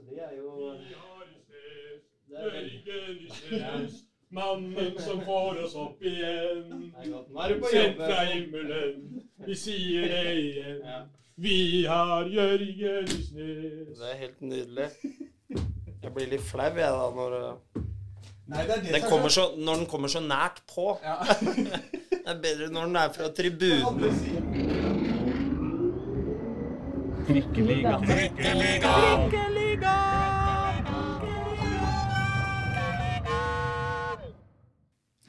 Så det er jo Mannen som får oss opp igjen. Er Sendt fra himmelen. Vi sier det igjen. Vi har Jørgen Isnes. Det er helt nydelig. Jeg blir litt flau, jeg, da, når uh, Nei, det er det den er kommer så, Når den kommer så nært på. Ja. Det er bedre når den er fra tribunen.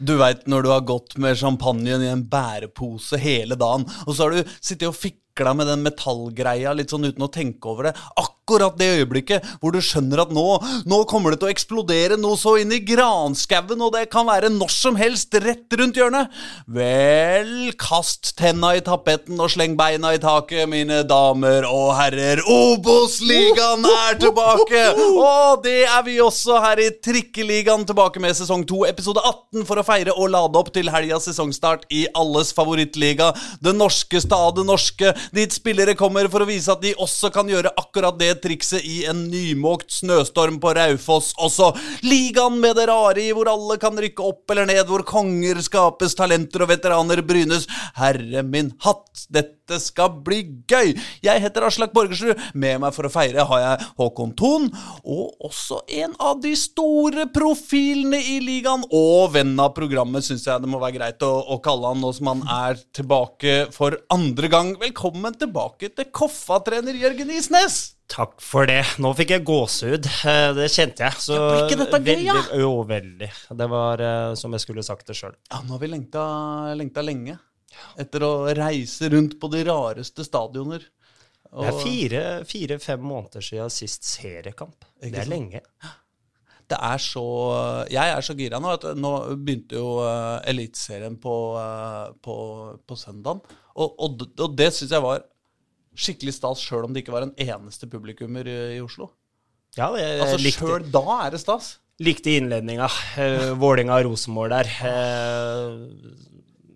Du veit når du har gått med champagnen i en bærepose hele dagen, og så har du sittet og fikla med den metallgreia litt sånn uten å tenke over det. Akkurat det øyeblikket hvor du skjønner at nå, nå kommer det til å eksplodere noe så inn i granskauen, og det kan være når som helst rett rundt hjørnet. Vel, kast tenna i tapetten og sleng beina i taket, mine damer og herrer. Obos-ligaen er tilbake! Og det er vi også her i Trikkeligaen, tilbake med sesong 2, episode 18, for å feire og lade opp til helgas sesongstart i alles favorittliga, det norske stade norske, dit spillere kommer for å vise at de også kan gjøre akkurat det trikset i en nymåkt snøstorm på Raufoss også. Ligaen med det rare i hvor alle kan rykke opp eller ned, hvor konger skapes, talenter og veteraner brynes. Herre min hatt, dette skal bli gøy! Jeg heter Aslak Borgersrud. Med meg for å feire har jeg Håkon Thon, og også en av de store profilene i ligaen, og venn av programmet, syns jeg det må være greit å, å kalle han nå som han er tilbake for andre gang. Velkommen tilbake til Koffa-trener Jørgen Isnes! Takk for det. Nå fikk jeg gåsehud. Eh, Det kjente jeg. Så Ja, ikke dette gøy, ja? veldig, Jo, veldig. Det var eh, som jeg skulle sagt det sjøl. Ja, nå har vi lengta, lengta lenge etter å reise rundt på de rareste stadioner. Og- Det er fire- fire-fem måneder siden sist seriekamp. Ikke Det er sant? lenge. Det er så Jeg er så gira nå at nå begynte jo uh, Eliteserien på, eh, på, på søndagen. Og, og, og det syns jeg var skikkelig stas, sjøl om det ikke var en eneste publikummer i, i Oslo. Ja, det, jeg Altså Sjøl da er det stas. likte innledninga. Uh, Vålinga-Rosenborg der. Uh,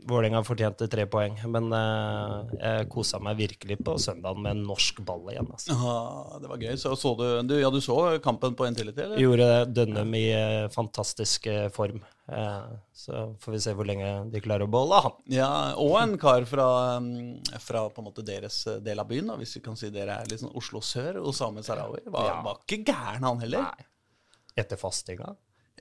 Vålinga fortjente tre poeng, men uh, jeg kosa meg virkelig på søndagen med en norsk ball igjen. Altså. Ja, det var gøy. Så, så du, du, ja, du så kampen på Intility, eller? Gjorde Dønnum i uh, fantastisk uh, form. Eh, så får vi se hvor lenge de klarer å beholde han. Ja, og en kar fra, um, fra på en måte deres eh, del av byen, da, hvis vi kan si dere er litt sånn Oslo sør. Osame Sarawi. Var, Ja. var ikke gæren, han heller. Nei. Etter fastinga.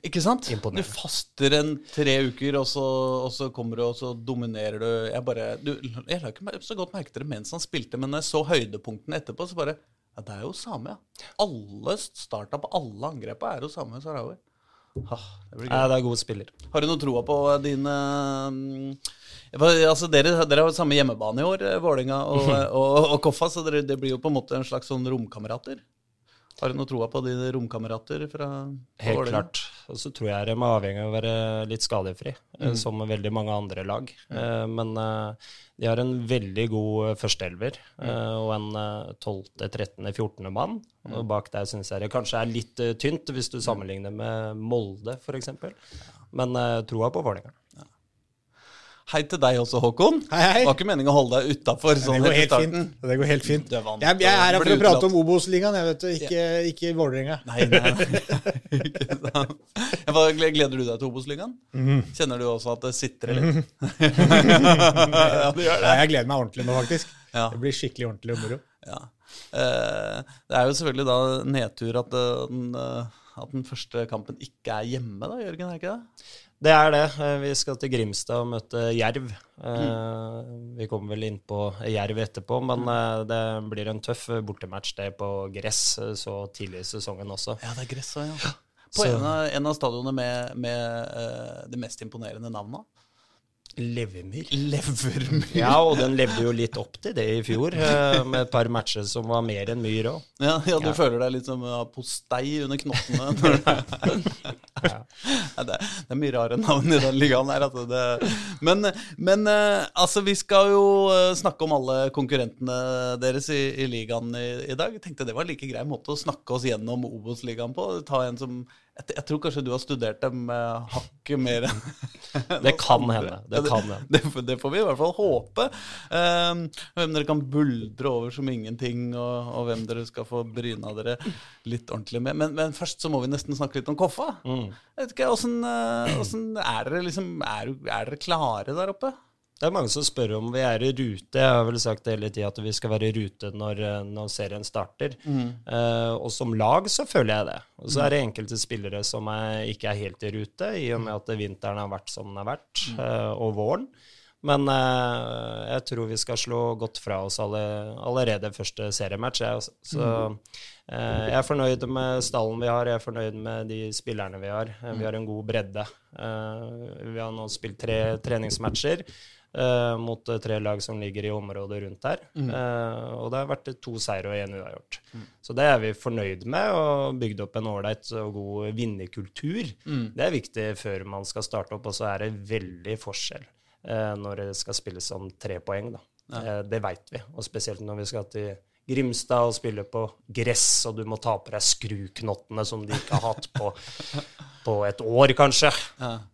Ikke sant? Imponerende. Du faster en tre uker, og så, og så kommer du, og så dominerer du. Jeg bare, du, jeg la ikke så godt merke til det mens han spilte, men når jeg så høydepunktene etterpå, så bare Ja, det er jo same, ja. Alle starta på alle angrepa er jo same Sarawi. Ah, det det er god spiller. Har du noe troa på dine mm, altså dere, dere har samme hjemmebane i år, eh, Vålerenga og, og, og Koffa, så dere, det blir jo på en måte en slags sånn romkamerater. Har du noe troa på dine romkamerater fra Helt Vålerenga? klart. Og så tror jeg de er avhengig av å være litt skadefri, eh, Mm. som veldig mange andre lag. Mm. Men eh, de har en veldig god eh, førsteelver Mm. eh, og en eh, 12., 13., 14. mann. Og bak der syns jeg det kanskje er litt eh, tynt, hvis du sammenligner med Molde f.eks. Men troa på Vålerenga. Hei til deg også, Håkon. Hei, hei. Det var ikke meningen å holde deg utafor Det sånn går helt fint. Det går helt fint. Vant Jeg, jeg er her for å prate om Obos-ligaen, jeg vet du. Ikke, ikke Vålerenga. Nei, nei, nei. Ikke sant. Gleder du deg til Obos-ligaen? Mm. Kjenner du også at det sitrer litt? ja, det gjør det. Nei, jeg gleder meg ordentlig nå, faktisk. Ja. Det blir skikkelig ordentlig og moro. Ja. Eh, det er jo selvfølgelig da nedtur at, eh, den, eh, at den første kampen ikke er hjemme, da, Jørgen? er det ikke det? Det er det. Eh, Vi skal til Grimstad og møte Jerv. Eh, Mm. Vi kommer vel inn på Jerv etterpå, men eh, det blir en tøff bortematch det på gress så tidlig i sesongen også. Ja, det er gress òg, ja. På en av, en av stadionene med, med det mest imponerende navnet. Levermyr. Levermyr. Ja, og den levde jo litt opp til det i fjor, eh, med et par matcher som var mer enn myr òg. Ja, ja, du Ja. føler deg litt som ja, postei under knottene. Ja, det, det er mye rare navn i den ligaen her. Altså det, men men eh, altså, vi skal jo eh, snakke om alle konkurrentene deres i, i ligaen i, i dag. Jeg tenkte det var en like grei måte å snakke oss gjennom Obos-ligaen på. Ta en som jeg, tror kanskje du har studert dem uh, hakket mer enn Det kan hende. Det kan hende. det, det, får vi i hvert fall håpe. Um, hvem dere kan buldre over som ingenting, og, og hvem dere skal få bryna dere litt ordentlig med. Men, men først så må vi nesten snakke litt om Koffa. Mm. Jeg vet ikke, Åssen eh, åssen er dere liksom er, er dere klare der oppe? Det er mange som spør om vi er i rute. Jeg har vel sagt hele tida at vi skal være i rute når, eh, når serien starter. Eh, og som lag så føler jeg det. Og så er det enkelte spillere som er, ikke er helt i rute, i og med at vinteren har vært som den har vært, uh, og våren. Men uh, jeg tror vi skal slå godt fra oss alle, allerede første seriematch. Jeg, så uh, jeg er fornøyd med stallen vi har, jeg er fornøyd med de spillerne vi har. Vi har en god bredde. Vi har nå spilt tre treningsmatcher. Eh, mot eh, tre lag som ligger i området rundt her. Eh, og det har vært to seire og én uavgjort. Så det er vi fornøyd med, og bygd opp en ålreit og god vinnerkultur. Det er viktig før man skal starte opp, og så er det veldig forskjell eh, når det skal spilles om tre poeng. Da. Eh, det veit vi, og spesielt når vi skal til Grimstad og spille på gress, og du må ta på deg skruknottene som de ikke har hatt på, på et år, kanskje.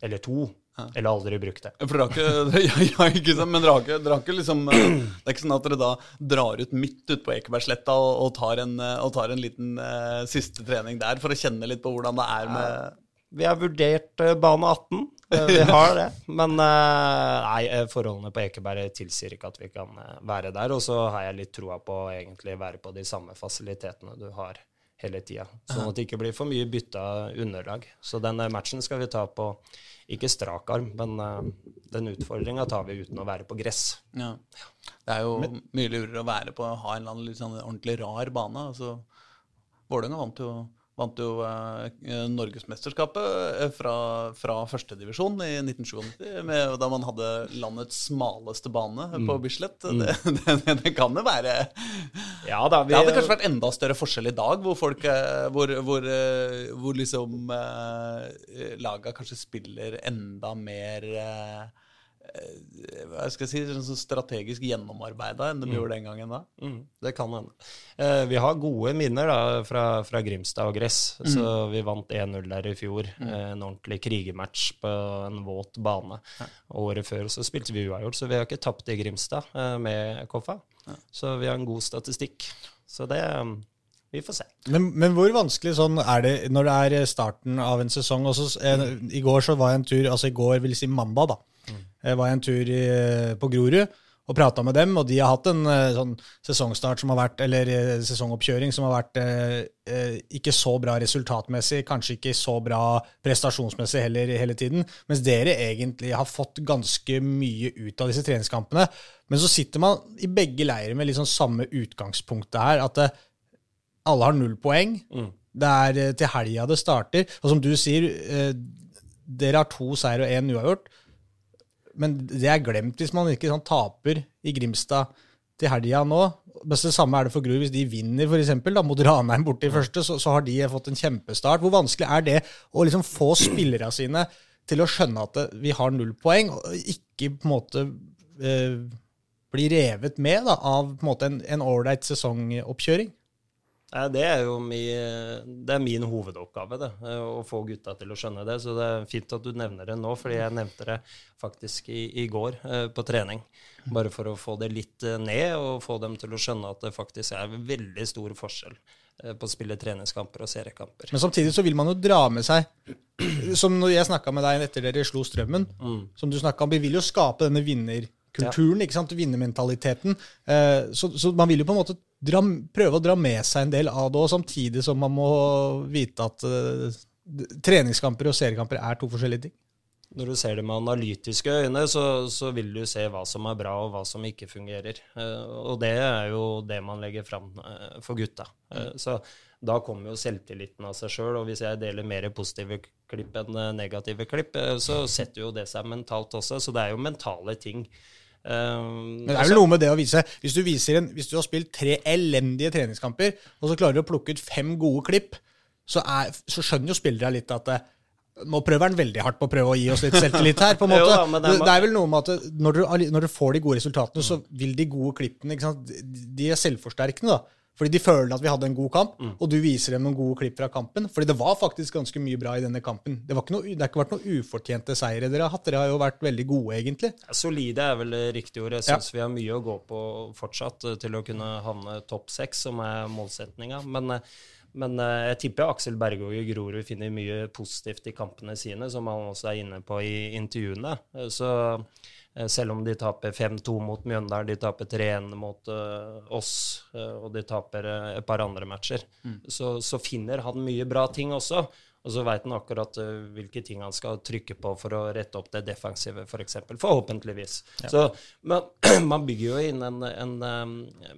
Eller to. Eller aldri brukt det. For dere har ikke, ja, ja, ikke sant, men dere har ikke, liksom Det er ikke sånn at dere da drar ut midt ute på Ekebergsletta og, og, tar en, eh, og tar en liten uh, siste trening der for å kjenne litt på hvordan det er med Vi har vurdert eh, bane 18. Eh, vi har det. Men nei, forholdene på Ekeberg tilsier ikke at vi kan være der. Og så har jeg litt troa på å egentlig være på de samme fasilitetene du har hele tida. Sånn at det ikke blir for mye bytta underlag. Så den matchen skal vi ta på ikke strak arm, men uh, den utfordringa tar vi uten å være på gress. ja. Det er jo mye lurere å være på å ha en eller annen litt sånn ordentlig rar bane. Altså, Vålerenga vant jo Vant jo eh, Norgesmesterskapet eh, fra, fra førstedivisjon i 1997, med, da man hadde landets smaleste bane på Bislett. Det, det, det kan jo være Ja da, vi Det hadde kanskje vært enda større forskjell i dag, hvor folk eh, Hvor, hvor, eh, hvor liksom eh, laga kanskje spiller enda mer eh, eh, Hva skal jeg si sånn så strategisk gjennomarbeida enn de gjorde den gangen da. Mm, det kan hende. Eh, vi har gode minner da, fra, fra Grimstad og gress. Så vi vant 1-0 der i fjor. Eh, en ordentlig krigermatch på en våt bane. Året før så spilte vi uavgjort, så vi har ikke tapt i Grimstad eh, med Koffa. Så vi har en god statistikk. Så det mm, Vi får se. Men, men hvor vanskelig sånn er det når det er starten av en sesong? Også, eh, I går så var jeg en tur, altså i går vil si mandag, da. Jeg var en tur i, på Grorud og prata med dem, og de har hatt en eh, sånn sesongstart som har vært, eller eh, sesongoppkjøring som har vært eh, eh, ikke så bra resultatmessig, kanskje ikke så bra prestasjonsmessig heller hele tiden, mens dere egentlig har fått ganske mye ut av disse treningskampene. Men så sitter man i begge leirer med liksom samme utgangspunktet her, at eh, alle har null poeng. Det er eh, til helga det starter. Og som du sier, eh, dere har to seier og én uavgjort. Men det er glemt hvis man ikke sånn, taper i Grimstad til helga nå. Men det samme er det for Grorud. Hvis de vinner for eksempel, da, mot Ranheim borte i første, så, så har de fått en kjempestart. Hvor vanskelig er det å liksom få spillerne sine til å skjønne at vi har null poeng, og ikke på en måte eh, bli revet med da, av en ålreit sesongoppkjøring? Det er jo mi, det er min hovedoppgave, det, å få gutta til å skjønne det. Så det er fint at du nevner det nå, fordi jeg nevnte det faktisk i, i går eh, på trening. Bare for å få det litt eh, ned, og få dem til å skjønne at det faktisk er veldig stor forskjell eh, på å spille treningskamper og seriekamper. Men samtidig så vil man jo dra med seg Som når jeg snakka med deg etter dere slo Strømmen, som du snakket om, vi vil jo skape denne vinnerkulturen, ikke sant, vinnermentaliteten. Eh, så, så man vil jo på en måte dra, prøve å dra med seg en del av det òg, samtidig som man må vite at eh, treningskamper og seriekamper er to forskjellige ting. Når du ser det med analytiske øyne, så, så vil du se hva som er bra, og hva som ikke fungerer. Eh, og det er jo det man legger fram for gutta. Eh, så da kommer jo selvtilliten av seg sjøl, og hvis jeg deler mer positive klipp enn negative klipp, så setter jo det seg mentalt også. Så det er jo mentale ting. Eh, Men det er vel noe med det å vise Hvis du, viser en, hvis du har spilt tre elendige treningskamper, og så klarer du å plukke ut fem gode klipp, så, er, så skjønner jo spillere litt at det, Nå prøver han veldig hardt på å prøve å gi oss litt selvtillit her. på en Jo måte. da, det det, er vel noe med at når du, når du får de gode resultatene, så vil de gode klippene De er selvforsterkende. da. Fordi de føler at vi hadde en god kamp, og du viser dem noen gode klipp fra kampen. Fordi det var faktisk ganske mye bra i denne kampen. Det, var ikke noe, det har ikke vært noen ufortjente seire dere har hatt. Dere har jo vært veldig gode, egentlig. Solide er vel riktig ord. Jeg syns vi har mye å gå på fortsatt eh, til å kunne havne topp seks, som er målsetninga. Men, eh, men eh, jeg tipper Aksel Bergåg i Grorud finner mye positivt i kampene sine, som han også er inne på i intervjuene. Så selv om de taper 5-2 mot Mjøndalen, de taper 3-1 mot eh, oss, eh, og de taper eh, et par andre matcher, så, så finner han mye bra ting også. Og så veit han akkurat eh, hvilke ting han skal trykke på for å rette opp det defensive, f.eks. For eksempel. Forhåpentligvis. Så man, man bygger jo inn en, en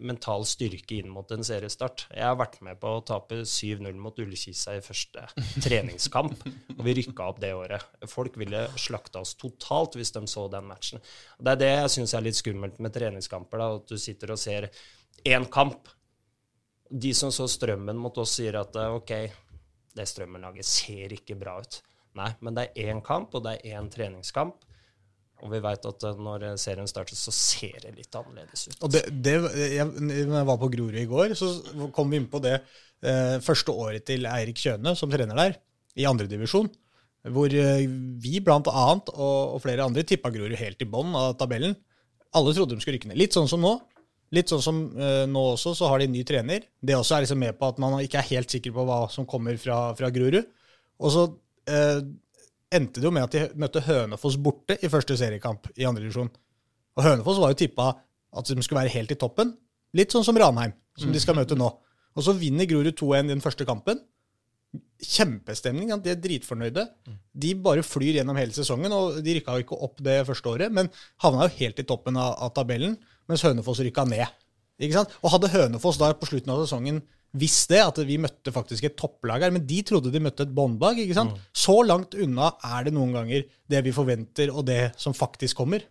mental styrke inn mot en seriestart. Jeg har vært med på å tape 7-0 mot Ullkisa i første treningskamp, og vi rykka opp det året. Folk ville slakta oss totalt hvis de så den matchen. Det er det jeg syns er litt skummelt med treningskamper, da, at du sitter og ser én kamp. De som så Strømmen mot oss, sier at eh, OK, det Strømmen-laget ser ikke bra ut. Nei, men det er én kamp, og det er én treningskamp. Og vi veit at eh, når serien starter, så ser det litt annerledes ut. Og det, det, jeg, når jeg var på Grorud i går, så kom vi inn på det eh, første året til Eirik Kjøne som trener der, i andredivisjon. Hvor eh, vi blant annet og, og flere andre tippa Grorud helt i bånn av tabellen. Alle trodde de skulle rykke ned. Litt sånn som nå. Litt sånn som uh, nå også, så har de en ny trener. Det også er liksom med på at man ikke er helt sikker på hva som kommer fra, fra Grorud. Og så uh, endte det jo med at de møtte Hønefoss borte i første seriekamp i andredivisjon. Og Hønefoss var jo tippa at de skulle være helt i toppen. Litt sånn som Ranheim, som de skal møte nå. Og så vinner Grorud 2-1 i den første kampen. Kjempestemning. De er dritfornøyde. De bare flyr gjennom hele sesongen, og de rykka jo ikke opp det første året, men havna jo helt i toppen av, av tabellen, mens Hønefoss rykka ned. Ikke sant? Og hadde Hønefoss da på slutten av sesongen visst det, at vi møtte faktisk et topplag her, men de trodde de møtte et båndlag. ikke sant? Så langt unna er det noen ganger det vi forventer, og det som faktisk kommer.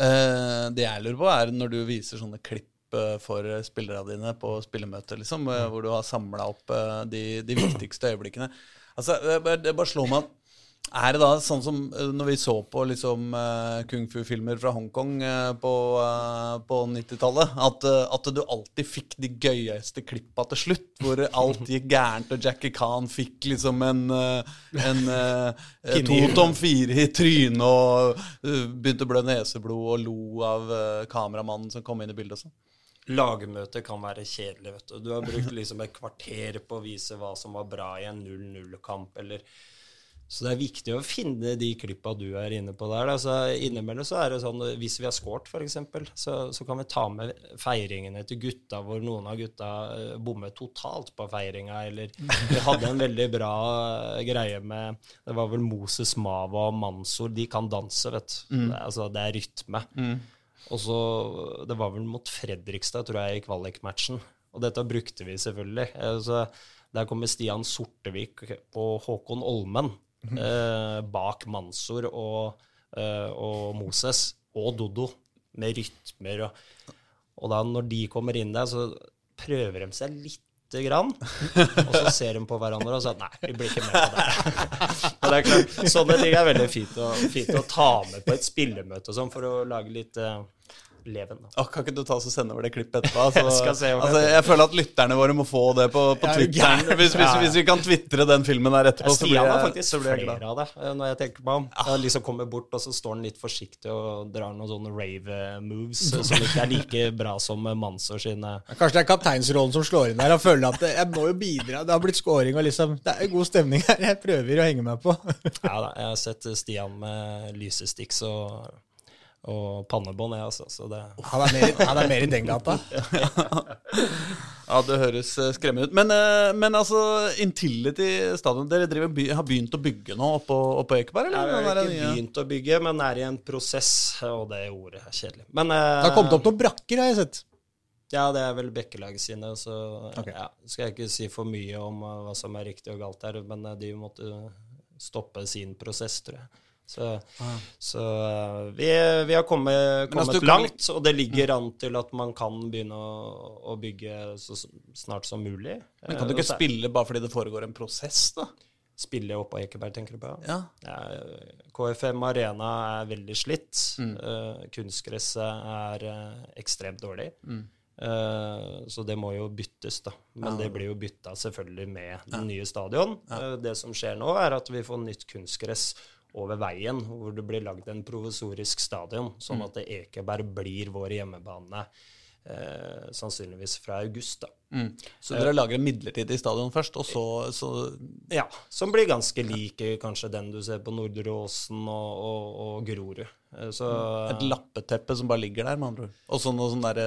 Eh, det jeg lurer på, er når du viser sånne klipp eh, for spillerne dine på spillemøtet, liksom, eh, hvor du har samla opp eh, de, de viktigste øyeblikkene. Altså, det bare, det bare slår meg at er det da sånn som eh, når vi så på liksom eh, kung fu-filmer fra Hongkong eh, på, på 90-tallet, at, at du alltid fikk de gøyeste klippa til slutt, hvor alt gikk gærent, og Jackie Khan fikk liksom en, en to tom fire i trynet og begynte å blø neseblod og lo av kameramannen som kom inn i bildet og sånn. Lagmøte kan være kjedelig, vet du. Du har brukt liksom et kvarter på å vise hva som var bra i en 0-0-kamp, eller Så det er viktig å finne de klippa du er inne på der. Altså, innimellom så er det sånn hvis vi har scoret, f.eks., så, så kan vi ta med feiringene til gutta hvor noen av gutta eh, bommet totalt på feiringa, eller vi hadde en veldig bra eh, greie med Det var vel Moses Mava og Mansour. De kan danse, vet du. Det, er- altså, det er rytme. Og så, Det var vel mot Fredrikstad, tror jeg, i kvalikmatchen. Og dette brukte vi selvfølgelig. Altså, der kommer Stian Sortevik og Håkon Olmen eh, bak Mansour og, eh, og Moses og Dodo med rytmer. Og, og da når de kommer inn der, så prøver de seg litt grann. Og så ser de på hverandre og sier nei, vi blir ikke med på det. Og det er klart, Sånne ting er veldig fint å, fint å ta med på et spillemøte og sånn, for å lage litt eh, leven. Da. Kan ikke du ta oss og sende over det klippet etterpå? Altså, Jeg skal se om altså, jeg føler at lytterne våre må få det på, på er gæren? Hvis, hvis, hvis vi kan tvitre den filmen der etterpå, så blir Stian jeg, har faktisk så blir jeg glad. flere av det, eh, når jeg tenker meg om. Han liksom kommer bort, og så står han litt forsiktig og drar noen sånne rave-moves eh, som ikke er like bra som Mansour sine. Kanskje det er kapteinsrollen som slår inn her. Han føler at jeg må jo bidra. Det har blitt scoring, og liksom, det er god stemning her. Jeg prøver å henge meg på. Ja da, jeg har sett Stian med lysesticks og, og pannebånd, jeg, også. Så det Han er mer, han er mer i den gata. Ja, det høres eh, skremmende ut. Men, eh, men altså, Intility stadion Dere driver, har begynt å bygge nå oppå, oppå Ekeberg? Eller? har vi har ikke begynt å bygge, men er i en prosess, og det ordet er kjedelig. Men eh, Det har kommet opp noen brakker, har jeg sett. Ja, det er vel Bekkelaget sine, så okay. ja, skal jeg ikke si for mye om hva som er riktig og galt her, men de måtte stoppe sin prosess, tror jeg. Så, så uh, vi, vi har kommet, altså, kommet du kan- langt, og det ligger an til at man kan begynne å, å bygge så snart som mulig. Men kan du Eh, ikke spille bare fordi det foregår en prosess, da? Spille opp på Ekeberg, tenker du på? Ja. Ja, KFM Arena er veldig slitt. Eh, kunstgresset er uh, ekstremt dårlig. Eh, så det må jo byttes, da. Men det blir jo bytta selvfølgelig med den nye stadion. Eh, det som skjer nå, er at vi får nytt kunstgress over veien, hvor det blir lagd en provisorisk stadion, sånn at Ekeberg blir vår hjemmebane eh, sannsynligvis fra august. da. Mm. Så dere lager en midlertidig stadion først, og så, så Ja, som blir ganske lik eh, kanskje den du ser på Nordre Åsen og, og, og Grorud. Eh, Så et lappeteppe som bare ligger der, med andre ord. Og så noe sånn derre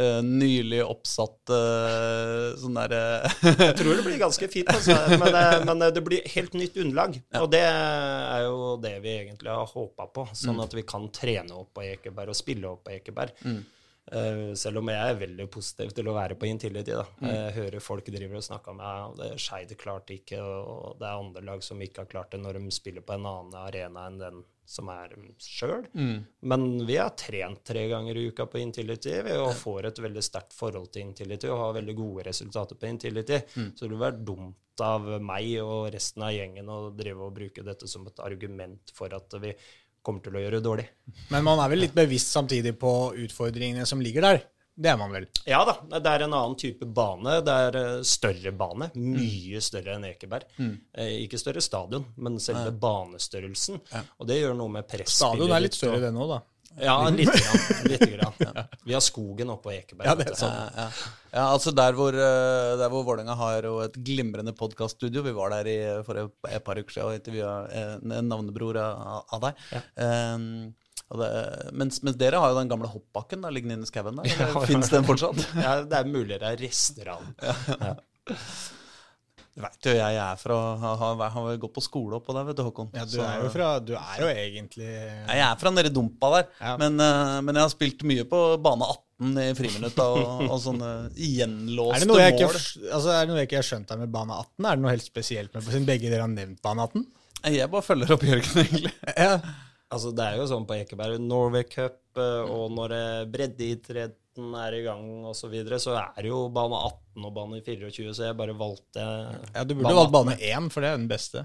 eh, nylig oppsatt eh, sånn derre jeg tror det blir ganske fint, altså. men, men det blir helt nytt underlag. Og det er jo det vi egentlig har håpa på, sånn at vi kan trene opp på Ekeberg og spille opp på Ekeberg. Eh, selv om jeg er veldig positiv til å være på Intility. da. Jeg hører folk driver og snakker om og det Skeid klarte ikke, og det er andre lag som ikke har klart det når de spiller på en annen arena enn den som er sjøl. Men vi har trent tre ganger i uka på Intility og får et veldig sterkt forhold til Intility og har veldig gode resultater på Intility. Så det ville vært dumt av meg og resten av gjengen å drive og bruke dette som et argument for at vi kommer til å gjøre det dårlig. Men man er vel litt bevisst samtidig på utfordringene som ligger der. Det er man vel. Ja da, det er en annen type bane. Det er eh, større bane. Mye større enn Ekeberg. Eh, ikke større stadion, men selve banestørrelsen. Og det gjør noe med presspillet. Stadion er litt større og- større det nå, da. Ja, lite grann. Litt grann. Vi har skogen oppe på Ekeberg. Ja, det er sånn sant. ja, ja, altså der hvor, eh, der hvor Vålerenga har jo et glimrende podkaststudio. Vi var der i, for et par uker siden og intervjua en, en navnebror av, av deg. Um, og det, mens, mens dere har jo den gamle hoppbakken da, liggende inne i skauen der. Ja, Fins den fortsatt? Ja, det er mulig det er rester av den. Du veit jo jeg er fra Har, har, gått på skole oppå der, vet du, Håkon. Ja, du Så- er jo fra Du er jo egentlig Jeg er fra nede i dumpa der, Ja. men, eh, men jeg har spilt mye på bane 18 i friminutta og, og sånne gjenlåste er mål. ikke, altså, er det noe jeg ikke har skjønt her med bane 18? Er det noe helt spesielt med Siden begge dere har nevnt bane 18? Jeg bare følger opp Jørgen, egentlig. Ja. Altså, det er jo sånn på Ekeberg, Norway Cup, eh, og når eh, breddeidretten er i gang osv., så, videre, så er det jo bane 18 og bane 24, så jeg bare valgte ja, du burde valgt bane 1, for det er den beste.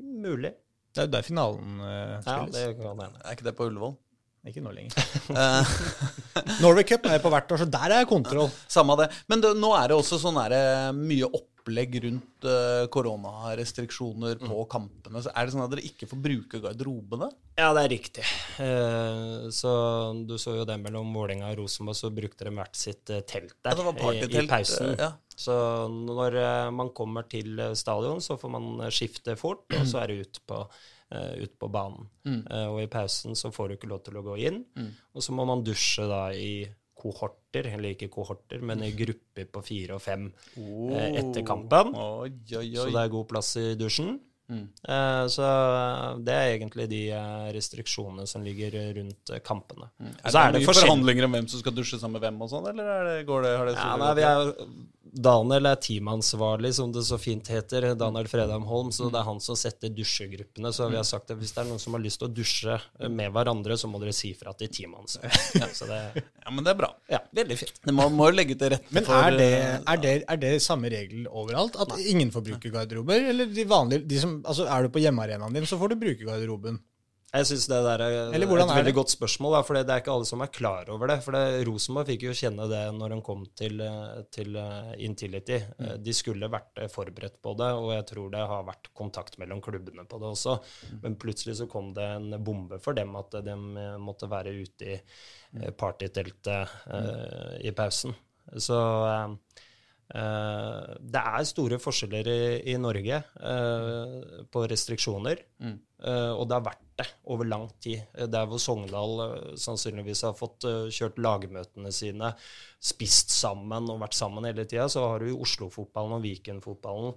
Mulig. Det er jo der finalen uh, Ja, det kan hende. Er ikke det på Ullevål? Ikke nå lenger. Eh, Norway Cup er jo på hvert år, så der er kontroll. samme det. Men det, nå er det også sånn der, eh, mye opplegg rundt uh, koronarestriksjoner på kampene. Så er det sånn at dere ikke får bruke garderobene? Ja, det er riktig. Uh, så du så jo det mellom Vålerenga og Rosenborg, så brukte de hvert sitt uh, telt der Ja, det var i, i pausen. ja. Så når man kommer til stadion, så får man skifte fort, og så er det ut på, eh, ut på banen. Eh, og i pausen så får du ikke lov til å gå inn, og så må man dusje da i kohorter, eller ikke kohorter, men i grupper på fire og fem eh, etter kampen. Oi, oi, Så det er god plass i dusjen. Mm. så det er egentlig de restriksjonene som ligger rundt kampene. Mm. Er så det, mye forhandlinger om hvem som skal dusje sammen med hvem og sånn, eller er det, går det, har det Ja, nei, vi er, Daniel er teamansvarlig, som det så fint heter. Daniel Fredheim Holm. Så det er han som setter dusjegruppene. Så vi har sagt at hvis det er noen som har lyst til å dusje med hverandre, så må dere si fra til teamansvarlig. Ja, så det Ja, men det er bra. ja, veldig fint. Det må, må jo legge til rette Men for er det, eh, er, det, er det samme regel overalt? At ingen får bruke garderober? Eller de vanlige, de som, altså er du på hjemmearenaen din, så får du bruke garderoben. Jeg syns det der er er et er veldig godt spørsmål, for det er ikke alle som er klar over det. For det, Rosenborg fikk jo kjenne det når de kom til, eh, til eh, Intility. Mm. Eh, De skulle vært forberedt på det, og jeg tror det har vært kontakt mellom klubbene på det også. Mm. Men plutselig så kom det en bombe for dem at de måtte være ute i Mm. uh, partyteltet eh, i pausen. Så eh, eh, det er store forskjeller i, i Norge uh, på restriksjoner. Eh, og det har vært det over lang tid. Der hvor Sogndal sannsynligvis har fått kjørt lagmøtene sine, spist sammen og vært sammen hele tida, så har du Oslo-fotballen og Viken-fotballen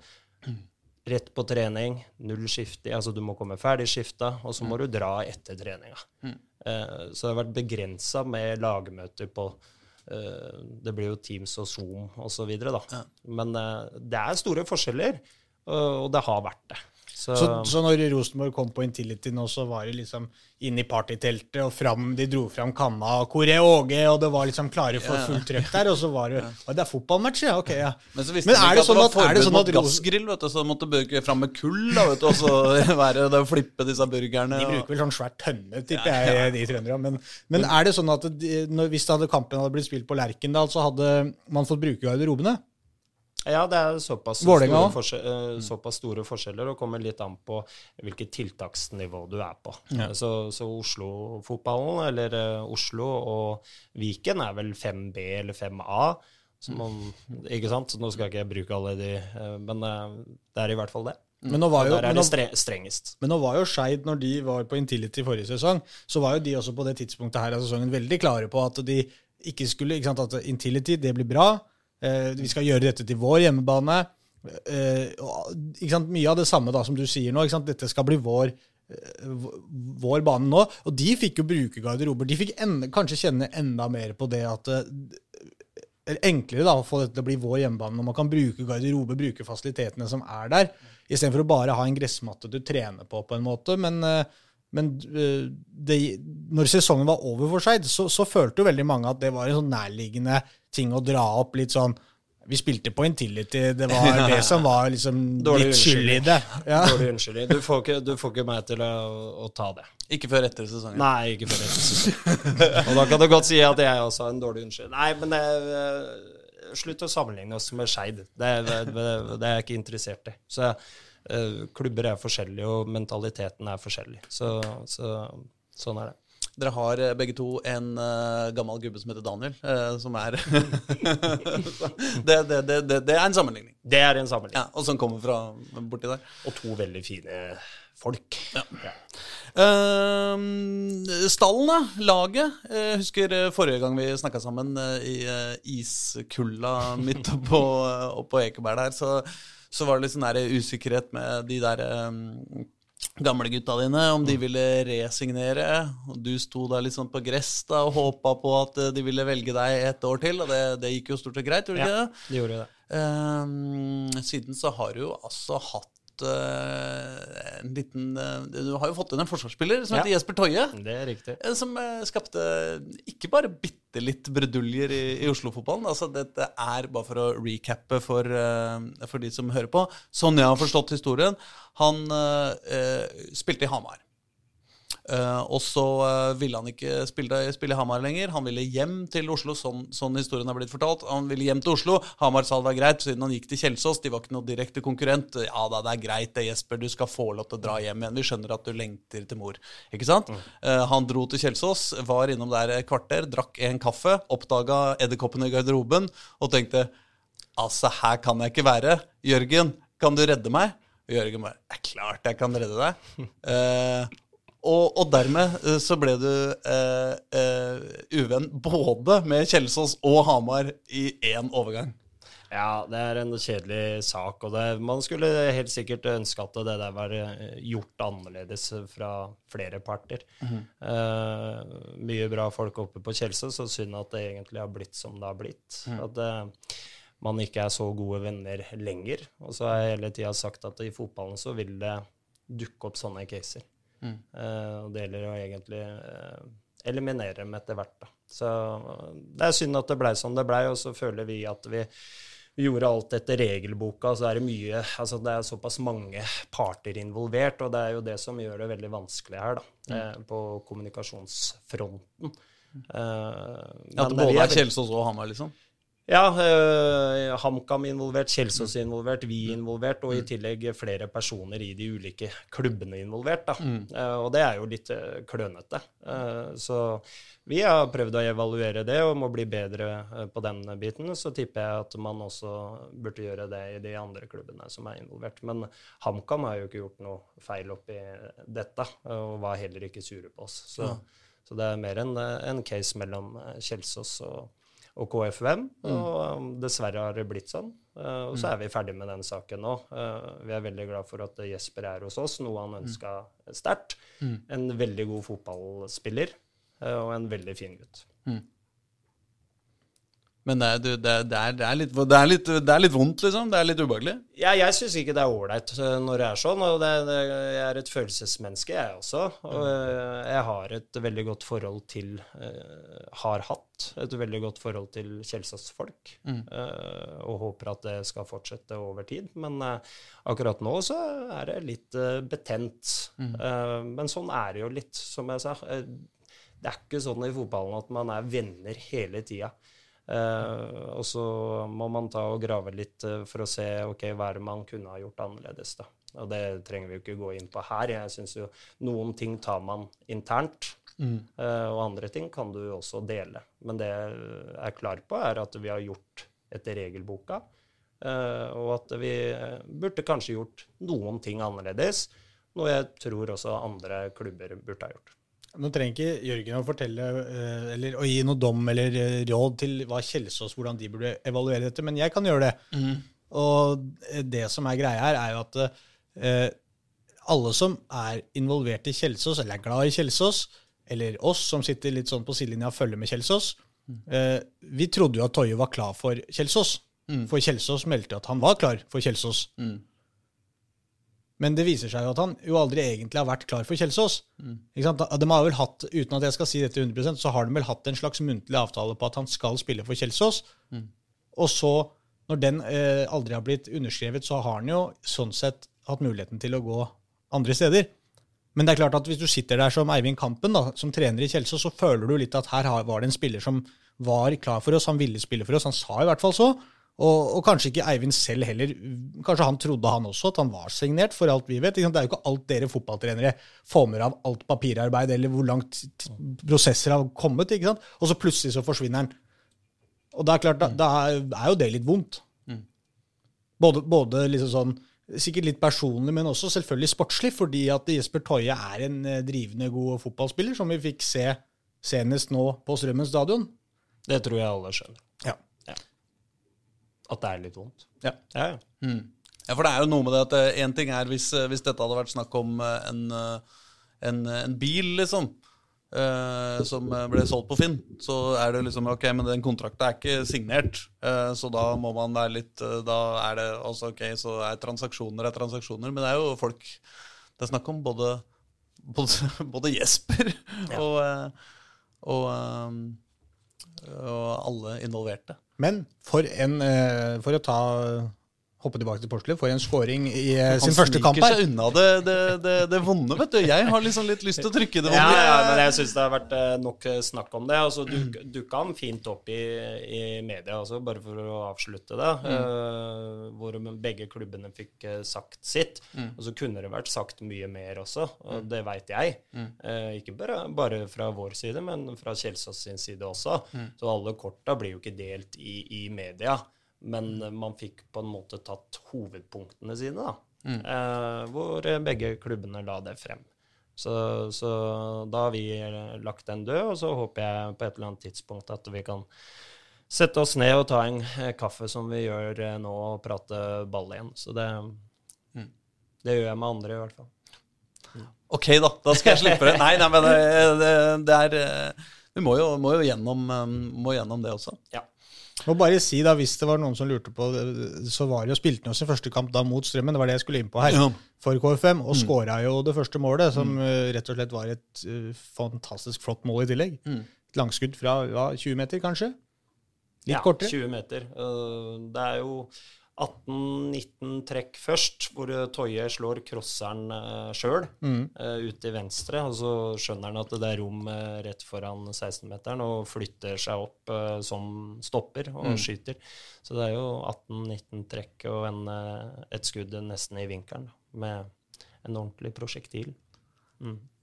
rett på trening, null skifte, altså du må komme ferdig skifta, og så må du dra etter treninga. Eh, så det har vært begrensa med lagmøter på Det blir jo Teams og Zoom osv., Ja. Men eh, det er store forskjeller, og og det har vært det. Så, Så, så når Rosenborg kom på Intility nå, så var det liksom inn i partyteltet, og fram, de dro fram kanna og Kore Åge, og det var liksom klare for fullt trøkk der, og så var det ja. det er fotballmatch, ja, ok, ja. Men så visste Men de er det sånn at det var er det forbud sånn mot gassgrill, vet du, så måtte bruke fram med kull, da, vet du, og så være det å flippe disse burgerne. De bruker vel sånn svært tønne, tipper jeg, de trønderne. Men, men er det sånn at de, når, hvis det hadde kampen hadde blitt spilt på Lerkendal, så hadde man fått bruke garderobene? Ja, det er såpass store, eh, såpass store forskjeller, og kommer litt an på hvilket tiltaksnivå du er på. Så, så Oslo-fotballen, eller eh, Oslo og Viken, er vel 5B eller 5A. Så man, ikke sant? Nå skal ikke jeg bruke alle de, eh, men det er i hvert fall det. Men nå var jo, der er det stre strengest. men nå var jo Skeid, når de var på Intility forrige sesong, så var jo de også på det tidspunktet her av sesongen veldig klare på at de ikke skulle ikke sant, At Intility, det blir bra. Eh, vi skal gjøre dette til vår hjemmebane. Eh, mye av det samme da som du sier nå. Dette skal bli vår eh, vår bane nå. Og de fikk jo bruke garderober. De fikk enda, kanskje kjenne enda mer på det at det er enklere da, å få dette til å bli vår hjemmebane når man kan bruke garderobe, bruke fasilitetene som er der, istedenfor å bare ha en gressmatte du trener på, på en måte. Men, eh, men eh, det, når sesongen var over for seg, så, så følte jo veldig mange at det var en sånn nærliggende ting å dra opp litt sånn Vi spilte på Intility, det var det som var liksom Dårlig litt skyld i det. Ja. Dårlig unnskyldning. Du får ikke, du får ikke meg til å, å ta det. Ikke før etter sesongen. Nei, ikke før etter sesongen. Og da kan du godt si at jeg også har en dårlig unnskyldning. Nei, men det, eh, slutt å sammenligne oss med Skeid. Det, det, det, det er jeg ikke interessert i. Så klubber er forskjellige, og mentaliteten er forskjellig. Så, så sånn er det. Dere har eh, begge to en uh, gammel gubbe som heter Daniel, uh, som er det, det, det, det, er en sammenligning. Det er en sammenligning. Ja, Og som kommer fra borti der. Og to veldig fine folk. Ja. Ehm, stallen, da. Laget. Jeg husker eh, forrige gang vi snakka sammen eh, i eh, iskulda midt oppå, uh, oppå Ekeberg der, så, så var det litt sånn der usikkerhet med de der um, gamle gutta dine, om de ville resignere. Og du sto der litt sånn på gress da og håpa på at eh, de ville velge deg et år til, og det, det gikk jo stort og greit, gjorde det ikke det? det gjorde det. Ehm, siden så har du jo altså hatt eh, en liten eh, Du har jo fått inn en forsvarsspiller som Ja. heter Jesper Toje. Det er riktig. eh, Som skapte ikke bare bitte litt bruduljer i, i Oslo-fotballen. Altså, dette er, bare for å recappe for, for de som hører på Sånn jeg har forstått historien, han spilte i Hamar. Eh, og så eh, ville han ikke spille, spille Hamar lenger. Han ville hjem til Oslo, sånn, sånn historien har blitt fortalt. Han ville hjem til Oslo. Hamar sa det var greit, siden han gikk til Kjelsås. De var ikke noe direkte konkurrent. Ja da, det er greit det, Jesper. Du skal få lov til å dra hjem igjen. Vi skjønner at du lengter til mor. Ikke sant? Eh, han dro til Kjelsås, var innom der et kvarter, drakk en kaffe, oppdaga edderkoppene i garderoben og tenkte Altså, her kan jeg ikke være. Jørgen, kan du redde meg? Og Jørgen bare Det er klart jeg kan redde deg. Eh, og, og dermed eh, så ble du eh, eh, uvenn både med Kjelsås og Hamar i én overgang. Ja, det er en kjedelig sak, og det, man skulle helt sikkert ønske at det der var eh, gjort annerledes fra flere parter. Eh, mye bra folk oppe på Kjelsås, og synd at det egentlig har blitt som det har blitt. At eh, man ikke er så gode venner lenger. Og så har jeg hele tida sagt at i fotballen så vil det dukke opp sånne caser. Eh, og det gjelder å egentlig eh, eliminere dem etter hvert. Da. Så eh, det er synd at det blei som det blei, og så føler vi at vi, vi gjorde alt etter regelboka. Så er det mye altså Det er såpass mange parter involvert, og det er jo det som gjør det veldig vanskelig her, da, Mm. på kommunikasjonsfronten. Eh, At det både er Kjelsås og Hamar, liksom. Ja, eh, HamKam involvert, Kjelsås involvert, vi involvert, og i tillegg flere personer i de ulike klubbene involvert. Da. Eh, og det er jo litt øh, klønete. Eh, så vi har prøvd å evaluere det og må bli bedre øh, på den biten. Så tipper jeg at man også burde gjøre det i de andre klubbene som er involvert. Men HamKam har jo ikke gjort noe feil oppi dette, og var heller ikke sure på oss. Så, så det er mer en, en case mellom Kjelsås og og KFUM. Og um, dessverre har det blitt sånn. Uh, og så er vi ferdig med den saken nå. Uh, vi er veldig glad for at Jesper er hos oss, noe han ønska sterkt. En veldig god fotballspiller uh, og en veldig fin gutt. Men det det, det, er, det, er litt, det, er litt, det er litt vondt, liksom. Det er litt ubehagelig. Ja, jeg syns ikke det er ålreit eh, når det er sånn. og Jeg er et følelsesmenneske, jeg også. Og eh, jeg har et veldig godt forhold til eh, Har hatt et veldig godt forhold til Kjelsås-folk. Mm. og håper at det skal fortsette over tid. Men akkurat nå så er det litt betent. Mm. men sånn er det jo litt, som jeg sa. Det er ikke sånn i fotballen at man er venner hele tida. Eh, og så må man ta og grave litt eh, for å se ok, hva er det man kunne ha gjort annerledes. da. Og det trenger vi jo ikke gå inn på her. Jeg synes jo noen ting tar man internt, Mm. og andre ting kan du også dele. Men det jeg er klar på, er at vi har gjort etter regelboka, eh, og at vi eh, burde kanskje gjort noen ting annerledes. Noe jeg tror også andre klubber burde ha gjort. Nå trenger ikke Jørgen å fortelle eh, eller å gi noe dom eller eh, råd til hva Kjelsås, hvordan de burde evaluere dette, men jeg kan gjøre det. Og eh, det som er greia her, er jo at eh, alle som er involvert i Kjelsås, eller er glad i Kjelsås, eller oss som sitter litt sånn på sidelinja og følger med Kjelsås, eh, vi trodde jo at Toje var klar for Kjelsås. For Kjelsås meldte at han var klar for Kjelsås. Men det viser seg jo at han jo aldri egentlig har vært klar for Kjelsås. Sant? De har vel hatt, Uten at jeg skal si dette 100% så har de vel hatt en slags muntlig avtale på at han skal spille for Kjelsås. Og så, når den eh, aldri har blitt underskrevet, så har han jo sånn sett hatt muligheten til å gå andre steder. Men det er klart at hvis du sitter der som Eivind Kampen, da, som trener i Kjelsås, så føler du litt at her var det en spiller som var klar for oss, han ville spille for oss. Han sa i hvert fall så. Og, og kanskje ikke Eivind selv heller. Kanskje han trodde han også at han var signert, for alt vi vet. Det er jo ikke alt dere fotballtrenere får med av alt papirarbeid, eller hvor langt prosesser har kommet. ikke sant? Og så plutselig så forsvinner han. Og det er klart, da, da er jo det litt vondt. Både, både liksom sånn Sikkert litt personlig, men også selvfølgelig sportslig, fordi at Jesper Toje er en eh, drivende god fotballspiller, som vi fikk se senest nå på Strømmen stadion. Det tror jeg alle skjønner. Ja. At det er litt vondt. Ja. Ja, ja. Ja, for det er jo noe med det at én ting er hvis, eh, hvis dette hadde vært snakk om eh, en, eh, en, en bil, liksom, Uh, som eh, ble solgt på Finn, så er det liksom ok, men den kontrakten er ikke signert. Uh, så da må man være litt uh, Da er det også ok, så er transaksjoner er transaksjoner. Men det er jo folk Det er snakk om både, både, både Jesper og, eh, og, eh, og alle involverte. Men for en eh, For å ta hoppe tilbake til Porsgrunn, får en scoring i eh, sin første kamp sniker her. seg unna det, det, det, det vonde, vet du. Jeg har liksom litt lyst til å trykke det Ja, vonde. ja, men jeg syns det har vært eh, nok eh, snakk om det. Altså, du, dukka han fint opp i, i media, altså, bare for å avslutte det. eh, hvor begge klubbene fikk sagt sitt. Og så kunne det vært sagt mye mer også, og det veit jeg. Eh, ikke bare, bare fra vår side, men fra Kjelsås sin side også. Så alle korta blir jo ikke delt i, i media. Men man fikk på en måte tatt hovedpunktene sine, da. Eh, hvor eh, begge klubbene la det frem. Så, så da har vi eh, lagt den død, og så håper jeg på et eller annet tidspunkt at vi kan sette oss ned og ta en eh, kaffe som vi gjør eh, nå, og prate ball igjen. Så det, det gjør jeg med andre, i hvert fall. Ok, da. Da skal jeg slippe det. Nei, nei, men det, det, det er eh, Vi må jo, må jo gjennom, eh, må gjennom det også. Ja. Må bare si da, Hvis det var noen som lurte på det, så var det jo spilte han jo sin første kamp da mot Strømmen. Det var det jeg skulle inn på her. Ja. For KFM. Og skåra jo det første målet, som mm. rett og slett var et uh, fantastisk flott mål i tillegg. Et langskudd fra ja, 20 meter, kanskje? Litt ja, kortere. 20 meter. Uh, Det er jo 18-19 trekk først, hvor Toye slår crosseren uh, sjøl ut til venstre. Og så skjønner han at det er rom eh, rett foran 16-meteren, og flytter seg opp eh, som stopper og skyter. Så det er jo 18-19 trekk og en, eh, et skudd nesten i vinkelen, med en ordentlig prosjektil.